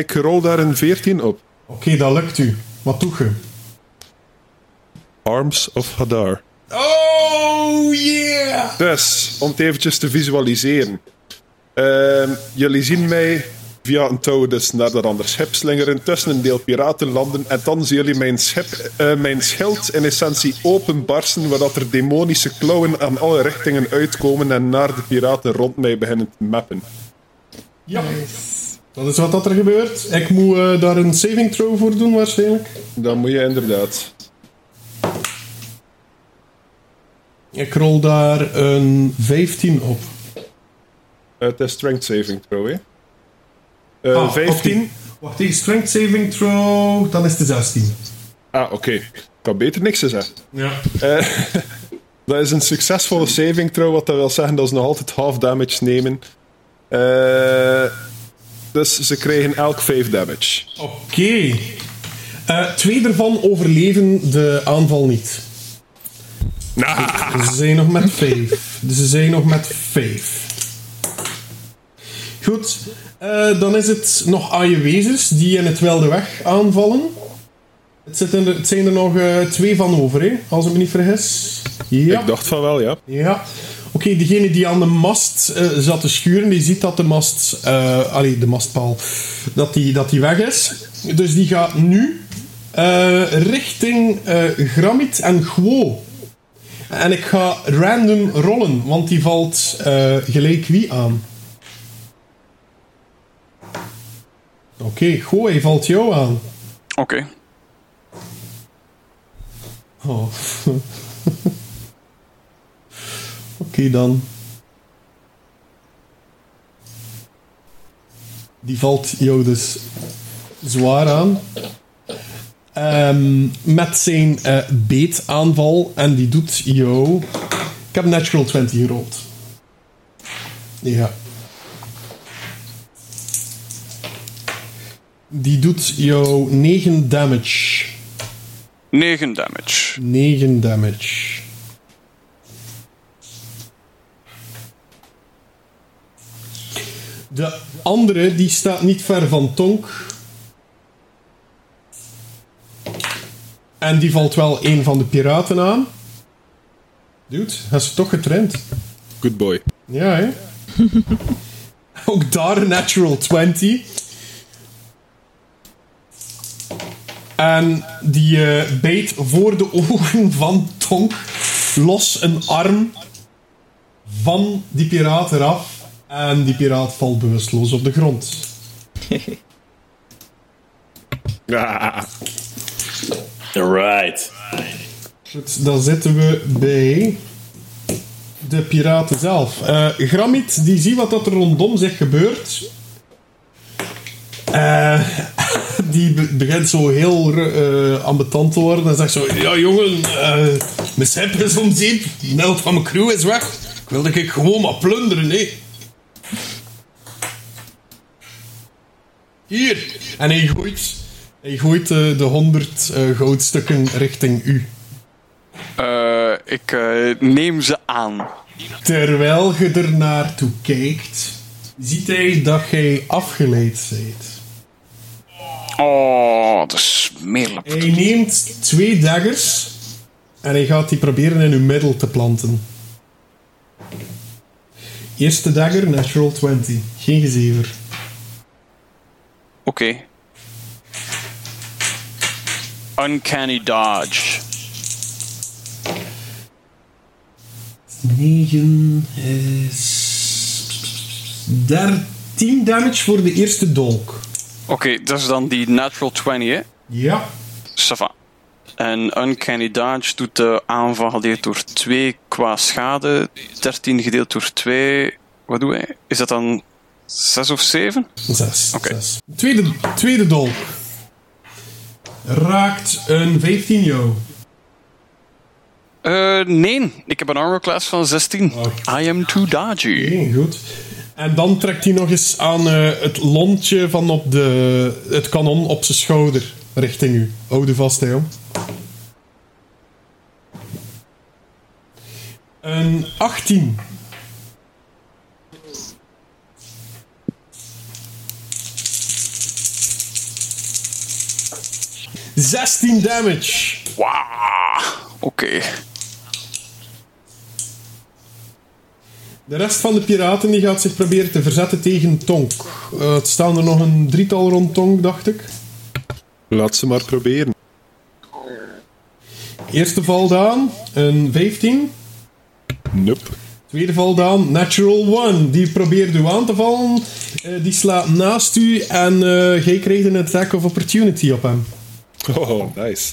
ik rol daar een 14 op. Oké, dat lukt u. Wat doe je? Arms of Hadar. Oh yeah! Dus, om het eventjes te visualiseren. Ehm, jullie zien mij via een touw dus naar dat andere schip slingeren, tussen een deel piraten landen, en dan zien jullie mijn, schip, eh, mijn schild in essentie openbarsten, waar dat er demonische klauwen aan alle richtingen uitkomen en naar de piraten rond mij beginnen te mappen. Ja. Dat is wat dat er gebeurt. Ik moet eh, daar een saving throw voor doen waarschijnlijk. Dan moet je inderdaad. Ik rol daar een 15 op. Het is strength saving throw, hè? Eh, Ah, 15. oké. Wacht even, strength saving throw, dan is het 16. Ah, oké. Ik kan beter niks zeggen. Ja. Eh, dat is een succesvolle saving throw, wat dat wil zeggen dat ze nog altijd half damage nemen. Eh, dus ze krijgen elk 5 damage. Oké. Eh, twee ervan overleven de aanval niet. Dus ze zijn nog met 5. Dus ze zijn nog met 5. Goed. eh, dan is het nog Aaiewezers die in het Wilde Weg aanvallen. Het, zitten er, het zijn er nog eh, twee van over, hè, als ik me niet vergis. Ja. Ik dacht van wel, ja. Ja. Oké, degene die aan de mast eh, zat te schuren, die ziet dat de mast, allee, de mastpaal, dat die, dat die weg is. Dus die gaat nu richting Gramit en Gwo. En ik ga random rollen, want die valt gelijk wie aan. Oké, Gwo, hij valt jou aan. Oké. Oh. Oké dan. Die valt jou dus zwaar aan. Ehm, met zijn eh, beetaanval. En die doet jou... Ik heb natural 20 gerold. Ja. Die doet jou 9 damage. 9 damage. 9 damage. De andere die staat niet ver van Tonk. En die valt wel een van de piraten aan. Dude, hij is toch getraind. Good boy. Ja, hè? Ook daar een natural 20. En die eh beet voor de ogen van Tonk los een arm van die piraat eraf. En die piraat valt bewusteloos op de grond. Ah, Right. Goed, dan zitten we bij de piraten zelf. Gramit, die ziet wat dat er rondom zich gebeurt. Eh, die be- begint zo heel uh, ambetant te worden en zegt zo: Ja, jongen, eh mijn schip is om zeep, de helft van mijn crew is weg. Ik wilde ik gewoon maar plunderen, hè. Hier! En hij gooit, hij gooit eh, de honderd eh, goudstukken richting u. Ik neem ze aan. Terwijl je er naartoe kijkt, ziet hij dat jij afgeleid bent. Oh, dat is smeerlijk. Hij neemt twee daggers en hij gaat die proberen in uw middel te planten. Eerste dagger, natural 20. Geen gezever. Oké. Uncanny dodge. 9 is... 13 damage voor de eerste dolk. Oké, dat is dan die natural 20, hè? Ja. Sava. En Uncanny Dodge doet de aanval gedeeld door 2 qua schade. 13 gedeeld door 2. Wat doe hij? Is dat dan 6 of 7? 6. Oké. Tweede, tweede dolk. Raakt een 15 jou. Eh, nee, ik heb een armor class van 16. I am too dodgy. Oké, goed. En dan trekt hij nog eens aan eh, het lontje van op de, het kanon op zijn schouder richting u. Hou er vast, jong. Een 18. Zestien damage. Wauw. Oké. De rest van de piraten die gaat zich proberen te verzetten tegen Tonk. Eh, het staan er nog een drietal rond Tonk, dacht ik. Laat ze maar proberen. Eerste valdaan, een 15. Nope. Tweede valdaan, natural 1. Die probeert u aan te vallen. Eh, die slaat naast u en eh jij krijgt een attack of opportunity op hem. Oh, nice.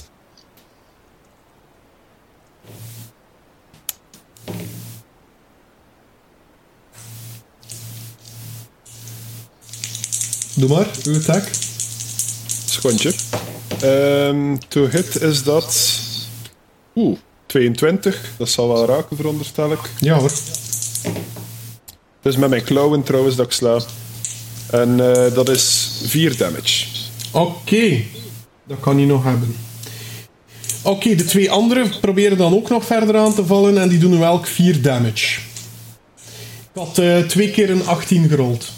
Doe maar, uw attack. Secondje. Ehm to hit is dat... Oeh, 22. Dat zal wel raken, veronderstel ik. Ja hoor. Het is met mijn klauwen trouwens dat ik sla. En eh, dat is 4 damage. Oké, dat kan hij nog hebben. Oké, de twee anderen proberen dan ook nog verder aan te vallen en die doen nu elk 4 damage. Ik had eh, twee keer een 18 gerold.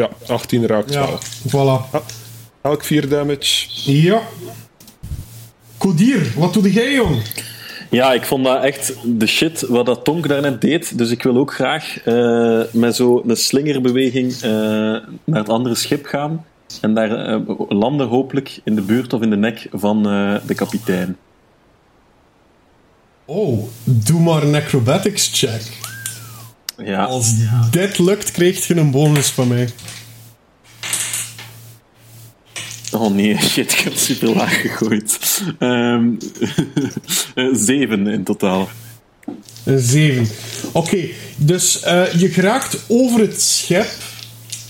Ja, 18 raakt Ja, wel. voilà. Elk 4 damage. Ja. Kodir, wat doe jij, jong? Ja, ik vond dat echt de shit wat dat Tonk daarnet deed. Dus ik wil ook graag eh, met zo'n slingerbeweging eh, naar het andere schip gaan. En daar eh, landen hopelijk in de buurt of in de nek van eh, de kapitein. Oh, doe maar een acrobatics check. Ja, Als dit lukt, krijg je een bonus van mij. oh nee, shit, ik heb super laag gegooid. Eh, zeven in totaal. Een 7. Oké, dus eh, je geraakt over het schip,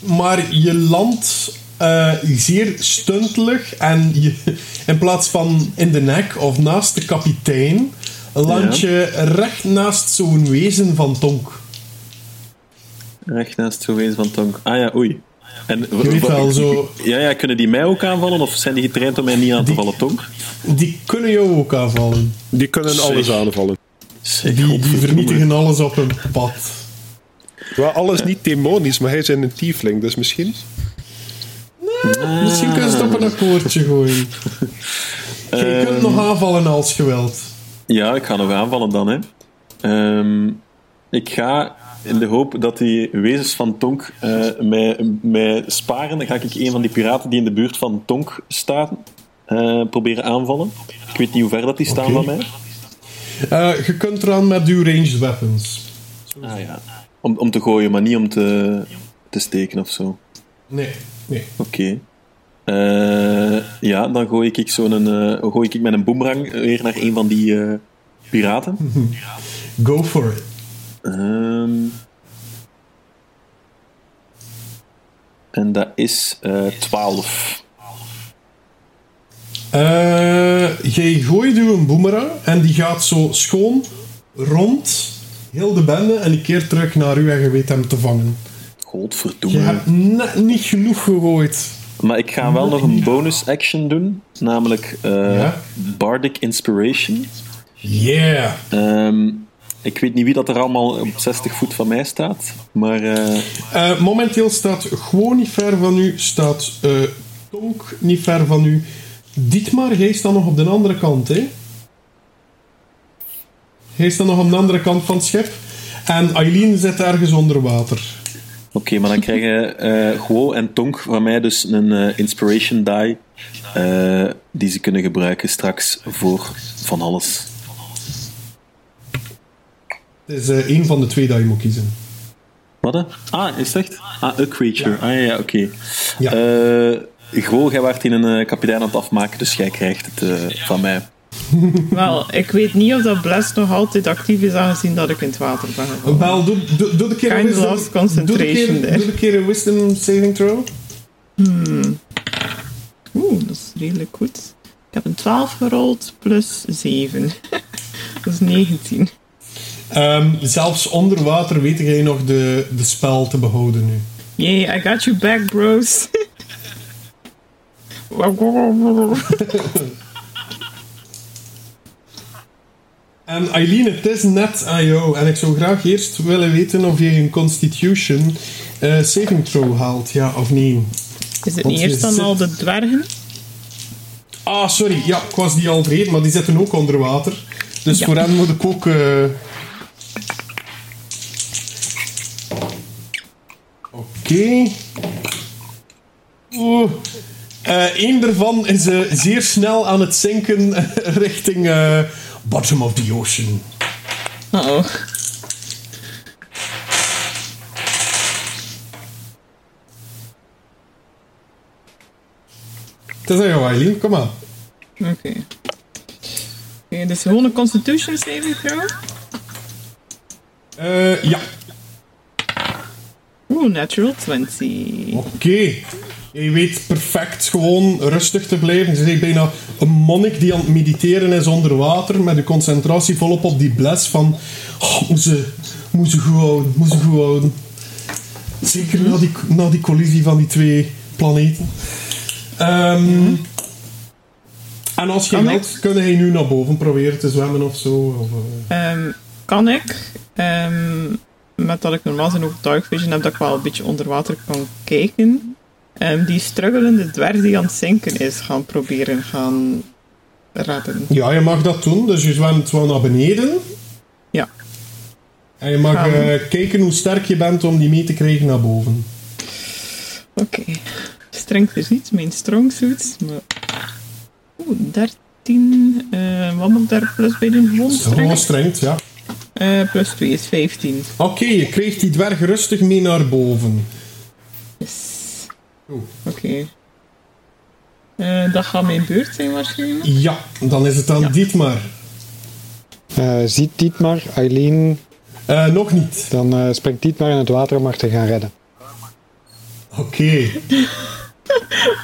maar je landt eh, zeer stuntelig en je, in plaats van in de nek of naast de kapitein, land Ja. je recht naast zo'n wezen van Tonk. Recht naast wezen van Tonk. Ah ja, oei. En, Je weet wel, zo, Ja, ja, kunnen die mij ook aanvallen of zijn die getraind om mij niet aan te vallen, Tonk? die kunnen jou ook aanvallen. Die kunnen Zeg. alles aanvallen. Zeg, Die, die vernietigen alles op hun pad. Wel, alles niet demonisch, maar hij is een tiefling, dus misschien... Misschien kunnen ze het op een akkoordje gooien. Je kunt nog aanvallen als je wilt. Ja, ik ga nog aanvallen dan, hè. Ehm, ik ga in de hoop dat die wezens van Tonk eh, mij, mij sparen. Dan ga ik een van die piraten die in de buurt van Tonk staan eh, proberen aanvallen. Ik weet niet hoe ver dat die staan van mij. Eh, je kunt eraan met uw ranged weapons. Ah ja. Om, om te gooien, maar niet om te, te steken of zo. Nee, nee. Oké. Ja, dan gooi ik, zo'n, eh gooi ik met een boemerang weer naar een van die piraten. Go for it. Ehm En dat is eh 12. Eh, jij gooit u een boemerang en die gaat zo schoon rond heel de bende en die keert terug naar u en je weet hem te vangen. Je Godverdomme. hebt net niet genoeg gegooid. Maar ik ga wel nog een bonus action doen, namelijk eh, Ja. Bardic Inspiration. Yeah. Ehm, ik weet niet wie dat er allemaal op 60 voet van mij staat, maar eh, Eh, momenteel staat gewoon niet ver van u, staat eh, Tonk niet ver van u. Dietmar, jij staat nog op de andere kant, hè? Hij staat nog op de andere kant van het schip. En Eileen zit ergens onder water. oké, maar dan krijgen eh Guo en Tonk van mij dus een Inspiration die die ze kunnen gebruiken straks voor van alles. Het is eh één van de twee dat je moet kiezen. Wat? hè? Ah, is het echt? Ah, a creature. Ah ja, ja oké. Ja. Eh, Guo, jij werd in een eh, kapitein aan het afmaken, dus jij krijgt het eh, van mij. Wel, ik weet niet of dat Bless nog altijd actief is, aangezien dat ik in het water ben gevallen. Wel, doe, doe, doe de keer een Kind wisdom- lost concentration doe de keer, there. doe de keer een wisdom saving throw. Oeh, dat is redelijk goed. Ik heb een 12 gerold plus 7. dat is 19. Ehm, zelfs onder water weet jij nog de, de spel te behouden nu. Yay, I got you back, bros. En Eileen, het is net aan jou. En ik zou graag eerst willen weten of je een Constitution eh, saving throw haalt, ja of nee. Is het niet eerst dan zit- al de dwergen? Ah, sorry. Ja, ik was die al vergeten, maar die zitten ook onder water. Dus Ja. voor hen moet ik ook... eh, Oké. Eén daarvan is eh, zeer snel aan het zinken richting eh, bottom of the ocean. Uh-oh. Het is jou, Eileen. Kom maar. Oké. Oké, dus gewoon een constitution saving throw? Eh, ja. Oeh, natural 20. Oké. Je weet perfect gewoon rustig te blijven. Je bent bijna een monnik die aan het mediteren is onder water, met de concentratie volop op die bles van oh, moet, ze, moet ze goed houden, moet ze goed houden. Zeker na die, na die collisie van die twee planeten. Ehm, En als je Kan wilt, kun je nu naar boven proberen te zwemmen of zo. Of, eh. Ehm, kan ik, ehm, met dat ik normaal zijn ook dark vision heb, dat ik wel een beetje onder water kan kijken, ehm, die struggelende dwerg die aan het zinken is, gaan proberen gaan redden. Ja, je mag dat doen. Dus je zwemt wel naar beneden. Ja. En je mag eh, kijken hoe sterk je bent om die mee te krijgen naar boven. Oké. Strength is niet mijn strong suit, maar... Oeh, 13. eh, wat moet daar plus bij doen? Gewoon strength? strengt, ja. Eh, plus 2 is 15. Oké, je krijgt die dwerg rustig mee naar boven. Yes. Oké. Eh, dat gaat mijn beurt zijn waarschijnlijk. Ja, dan is het aan Ja. Dietmar. Eh, ziet Dietmar, Eileen, Eh, nog niet. dan eh, springt Dietmar in het water om haar te gaan redden. Oké.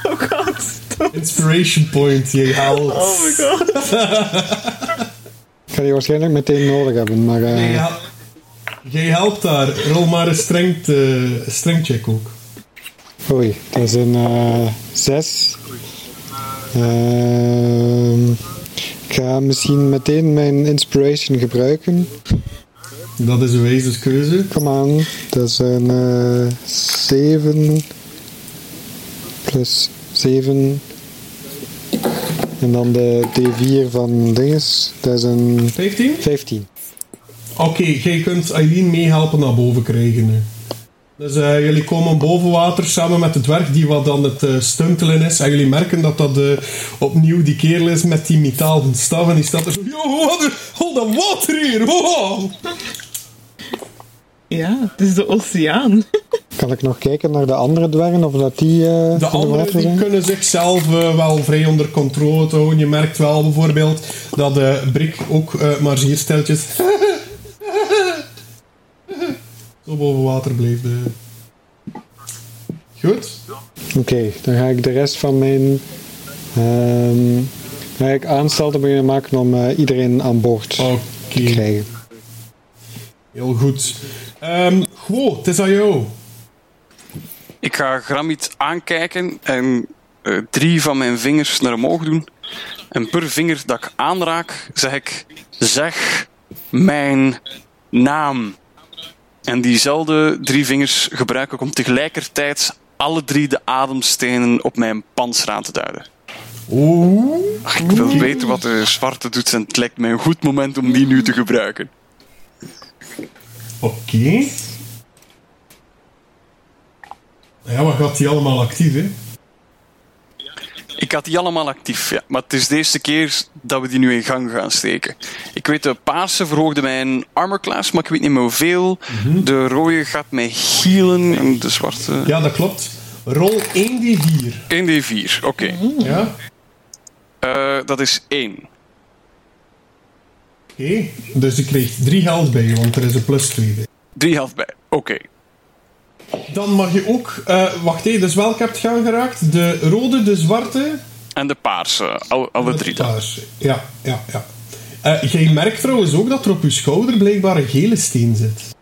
Oh god, stop. Inspiration point, je haalt. Oh my god. Ga die waarschijnlijk meteen nodig hebben, maar eh, Jij hel- Jij helpt daar. Rol maar een strength, eh, strength check ook. oei, dat is een eh 6. Ehm, ik ga misschien meteen mijn inspiration gebruiken. Dat is een wijze keuze. Kom aan, dat is een eh 7 plus 7. En dan de D4 van dinges, dat is een 15? 15. Oké, jij kunt Eileen meehelpen naar boven krijgen nu. Dus eh, jullie komen boven water samen met de dwerg die wat aan het eh, stuntelen is. En jullie merken dat dat eh, opnieuw die kerel is met die metalen staf. En die staat er zo... Yo, wat er- hol dat water hier! Wow. Ja, het is de oceaan. Kan ik nog kijken naar de andere dwergen of dat die eh De anderen water die kunnen zichzelf eh, wel vrij onder controle houden. Je merkt wel bijvoorbeeld dat de Brik ook eh, maar zeer. Zo boven water bleef. Goed. Oké, dan ga ik de rest van mijn. ehm ga ik aanstalten beginnen maken om eh, iedereen aan boord te Oké. krijgen. Heel goed. Ehm Gwo, het is aan jou. Ik ga Gramit aankijken en eh, drie van mijn vingers naar omhoog doen. En per vinger dat ik aanraak, zeg ik: Zeg mijn naam. En diezelfde drie vingers gebruik ik om tegelijkertijd alle drie de ademstenen op mijn panzer aan te duiden. Oeh. Ach, ik wil weten wat de zwarte doet en het lijkt mij een goed moment om die nu te gebruiken. Oké. Ja, wat gaat die allemaal actief, hè? Ik had die allemaal actief, ja. maar het is de eerste keer dat we die nu in gang gaan steken. Ik weet, de paarse verhoogde mijn armor class, maar ik weet niet meer hoeveel. De rode gaat mij healen en de zwarte... Ja, dat klopt. Rol 1d4. 1d4, oké. Ja. Eh, dat is 1. Oké. Dus je krijgt 3 health bij je, want er is een plus 2 bij. 3 helft bij, oké. Dan mag je ook... eh, wacht even, dus welke hebt je aangeraakt? De rode, de zwarte... En de paarse, alle, alle drie de dan. paarse. Ja, ja, ja. Eh, jij merkt trouwens ook dat er op je schouder blijkbaar een gele steen zit.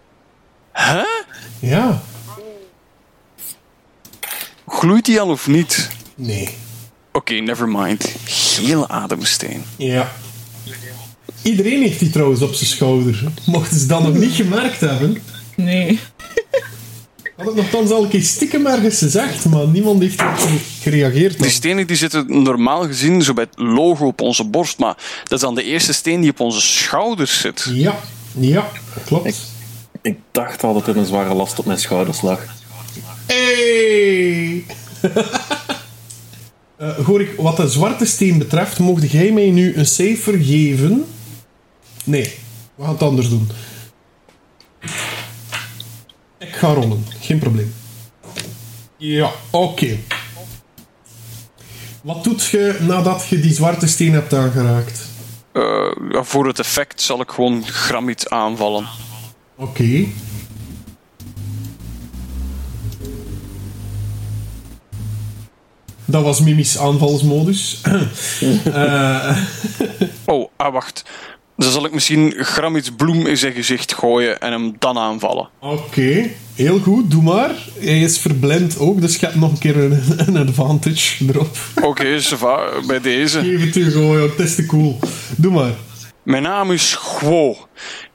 Huh? Ja. Gloeit die al of niet? Nee. Oké, never mind. Gele ademsteen. Ja. Iedereen heeft die trouwens op zijn schouder. Mochten ze dat nog niet gemerkt hebben, Nee. had het nogthans al een keer stiekem ergens gezegd, maar niemand heeft erop gereageerd. Die stenen die zitten normaal gezien zo bij het logo op onze borst, maar dat is dan de eerste steen die op onze schouders zit. Ja, ja, klopt. Ik dacht al dat er een zware last op mijn schouders lag. Hey! Eh hoor ik, wat de zwarte steen betreft, mocht jij mij nu een cijfer geven? Nee, we gaan het anders doen. Ik ga rollen, geen probleem. Ja, oké. Wat doet je nadat je die zwarte steen hebt aangeraakt? Eh, ja, voor het effect zal ik gewoon Gramiet aanvallen. Oké. Dat was Mimi's aanvalsmodus. Eh, Oh, ah, wacht. Dan zal ik misschien Gramiets bloem in zijn gezicht gooien en hem dan aanvallen. Oké, heel goed, doe maar. Hij is verblind ook, dus je hebt nog een keer een, een advantage erop. Oké, bij deze. Geef het u gewoon, het is te cool. Doe maar. Mijn naam is Gwo.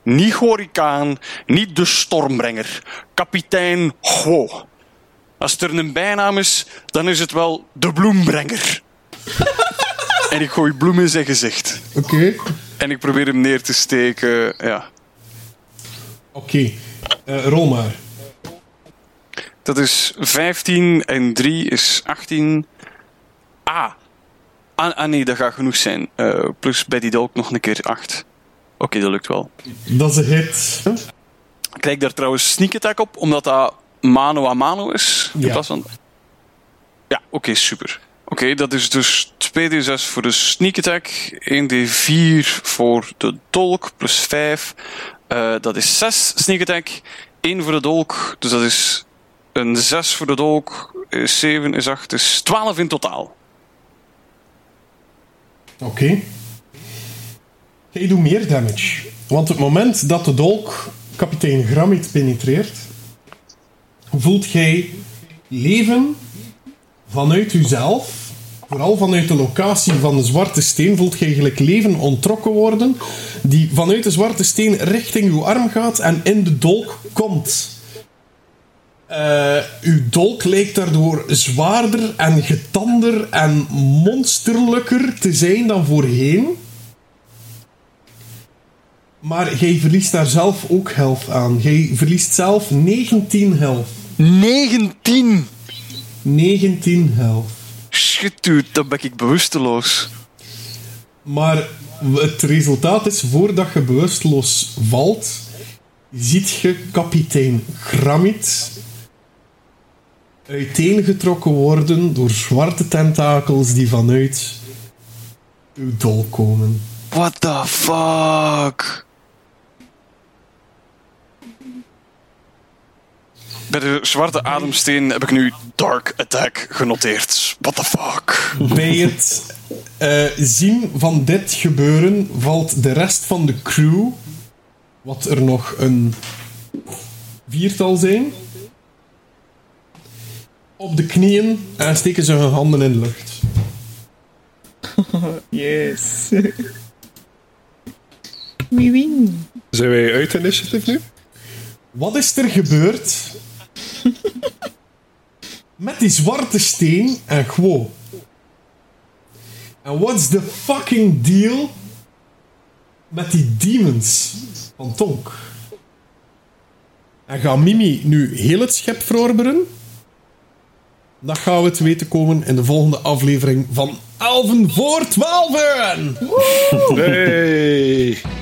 Niet Horikaan, niet de stormbrenger. Kapitein Gwo. Als er een bijnaam is, dan is het wel de bloembrenger. en ik gooi bloem in zijn gezicht. Oké. En ik probeer hem neer te steken. Ja. Oké, Eh, rol maar. Dat is 15 en 3 is 18. Ah. Ah, ah nee, dat gaat genoeg zijn. Eh, plus bij die dolk nog een keer 8. Oké, dat lukt wel. Dat is een hit. Ik krijg daar trouwens sneak attack op, omdat dat mano a mano is. Ja. Ja, oké, super. Oké, dat is dus 2d6 voor de sneak attack, 1d4 voor de dolk, plus 5. Eh, dat is 6 sneak attack, 1 voor de dolk, dus dat is een 6 voor de dolk, is 7 is 8, is 12 in totaal. Oké. Jij doet meer damage. Want het moment dat de dolk kapitein Gramit penetreert, voelt jij leven vanuit uzelf, vooral vanuit de locatie van de zwarte steen, voelt jij eigenlijk leven ontrokken worden, die vanuit de zwarte steen richting uw arm gaat en in de dolk komt. Eh, uw dolk lijkt daardoor zwaarder en getander en monsterlijker te zijn dan voorheen. Maar jij verliest daar zelf ook health aan. Jij verliest zelf 19 health. 19! 19 health. Shit, dude, dan ben ik bewusteloos. Maar het resultaat is, voordat je bewusteloos valt, ziet je kapitein Gramit uiteengetrokken worden door zwarte tentakels die vanuit uw dol komen. What the fuck? bij de zwarte ademsteen heb ik nu Dark Attack genoteerd. What the fuck? Bij het eh, zien van dit gebeuren valt de rest van de crew, wat er nog een viertal zijn, op de knieën en steken ze hun handen in de lucht. Yes. We win. Zijn wij uit initiative nu? Wat is er gebeurd met die zwarte steen en Gwo? En what's the fucking deal met die demons van Tonk? En gaat Mimi nu heel het schip verorberen? Dat gaan we te weten komen in de volgende aflevering van Elven voor Twaalfen! Hey!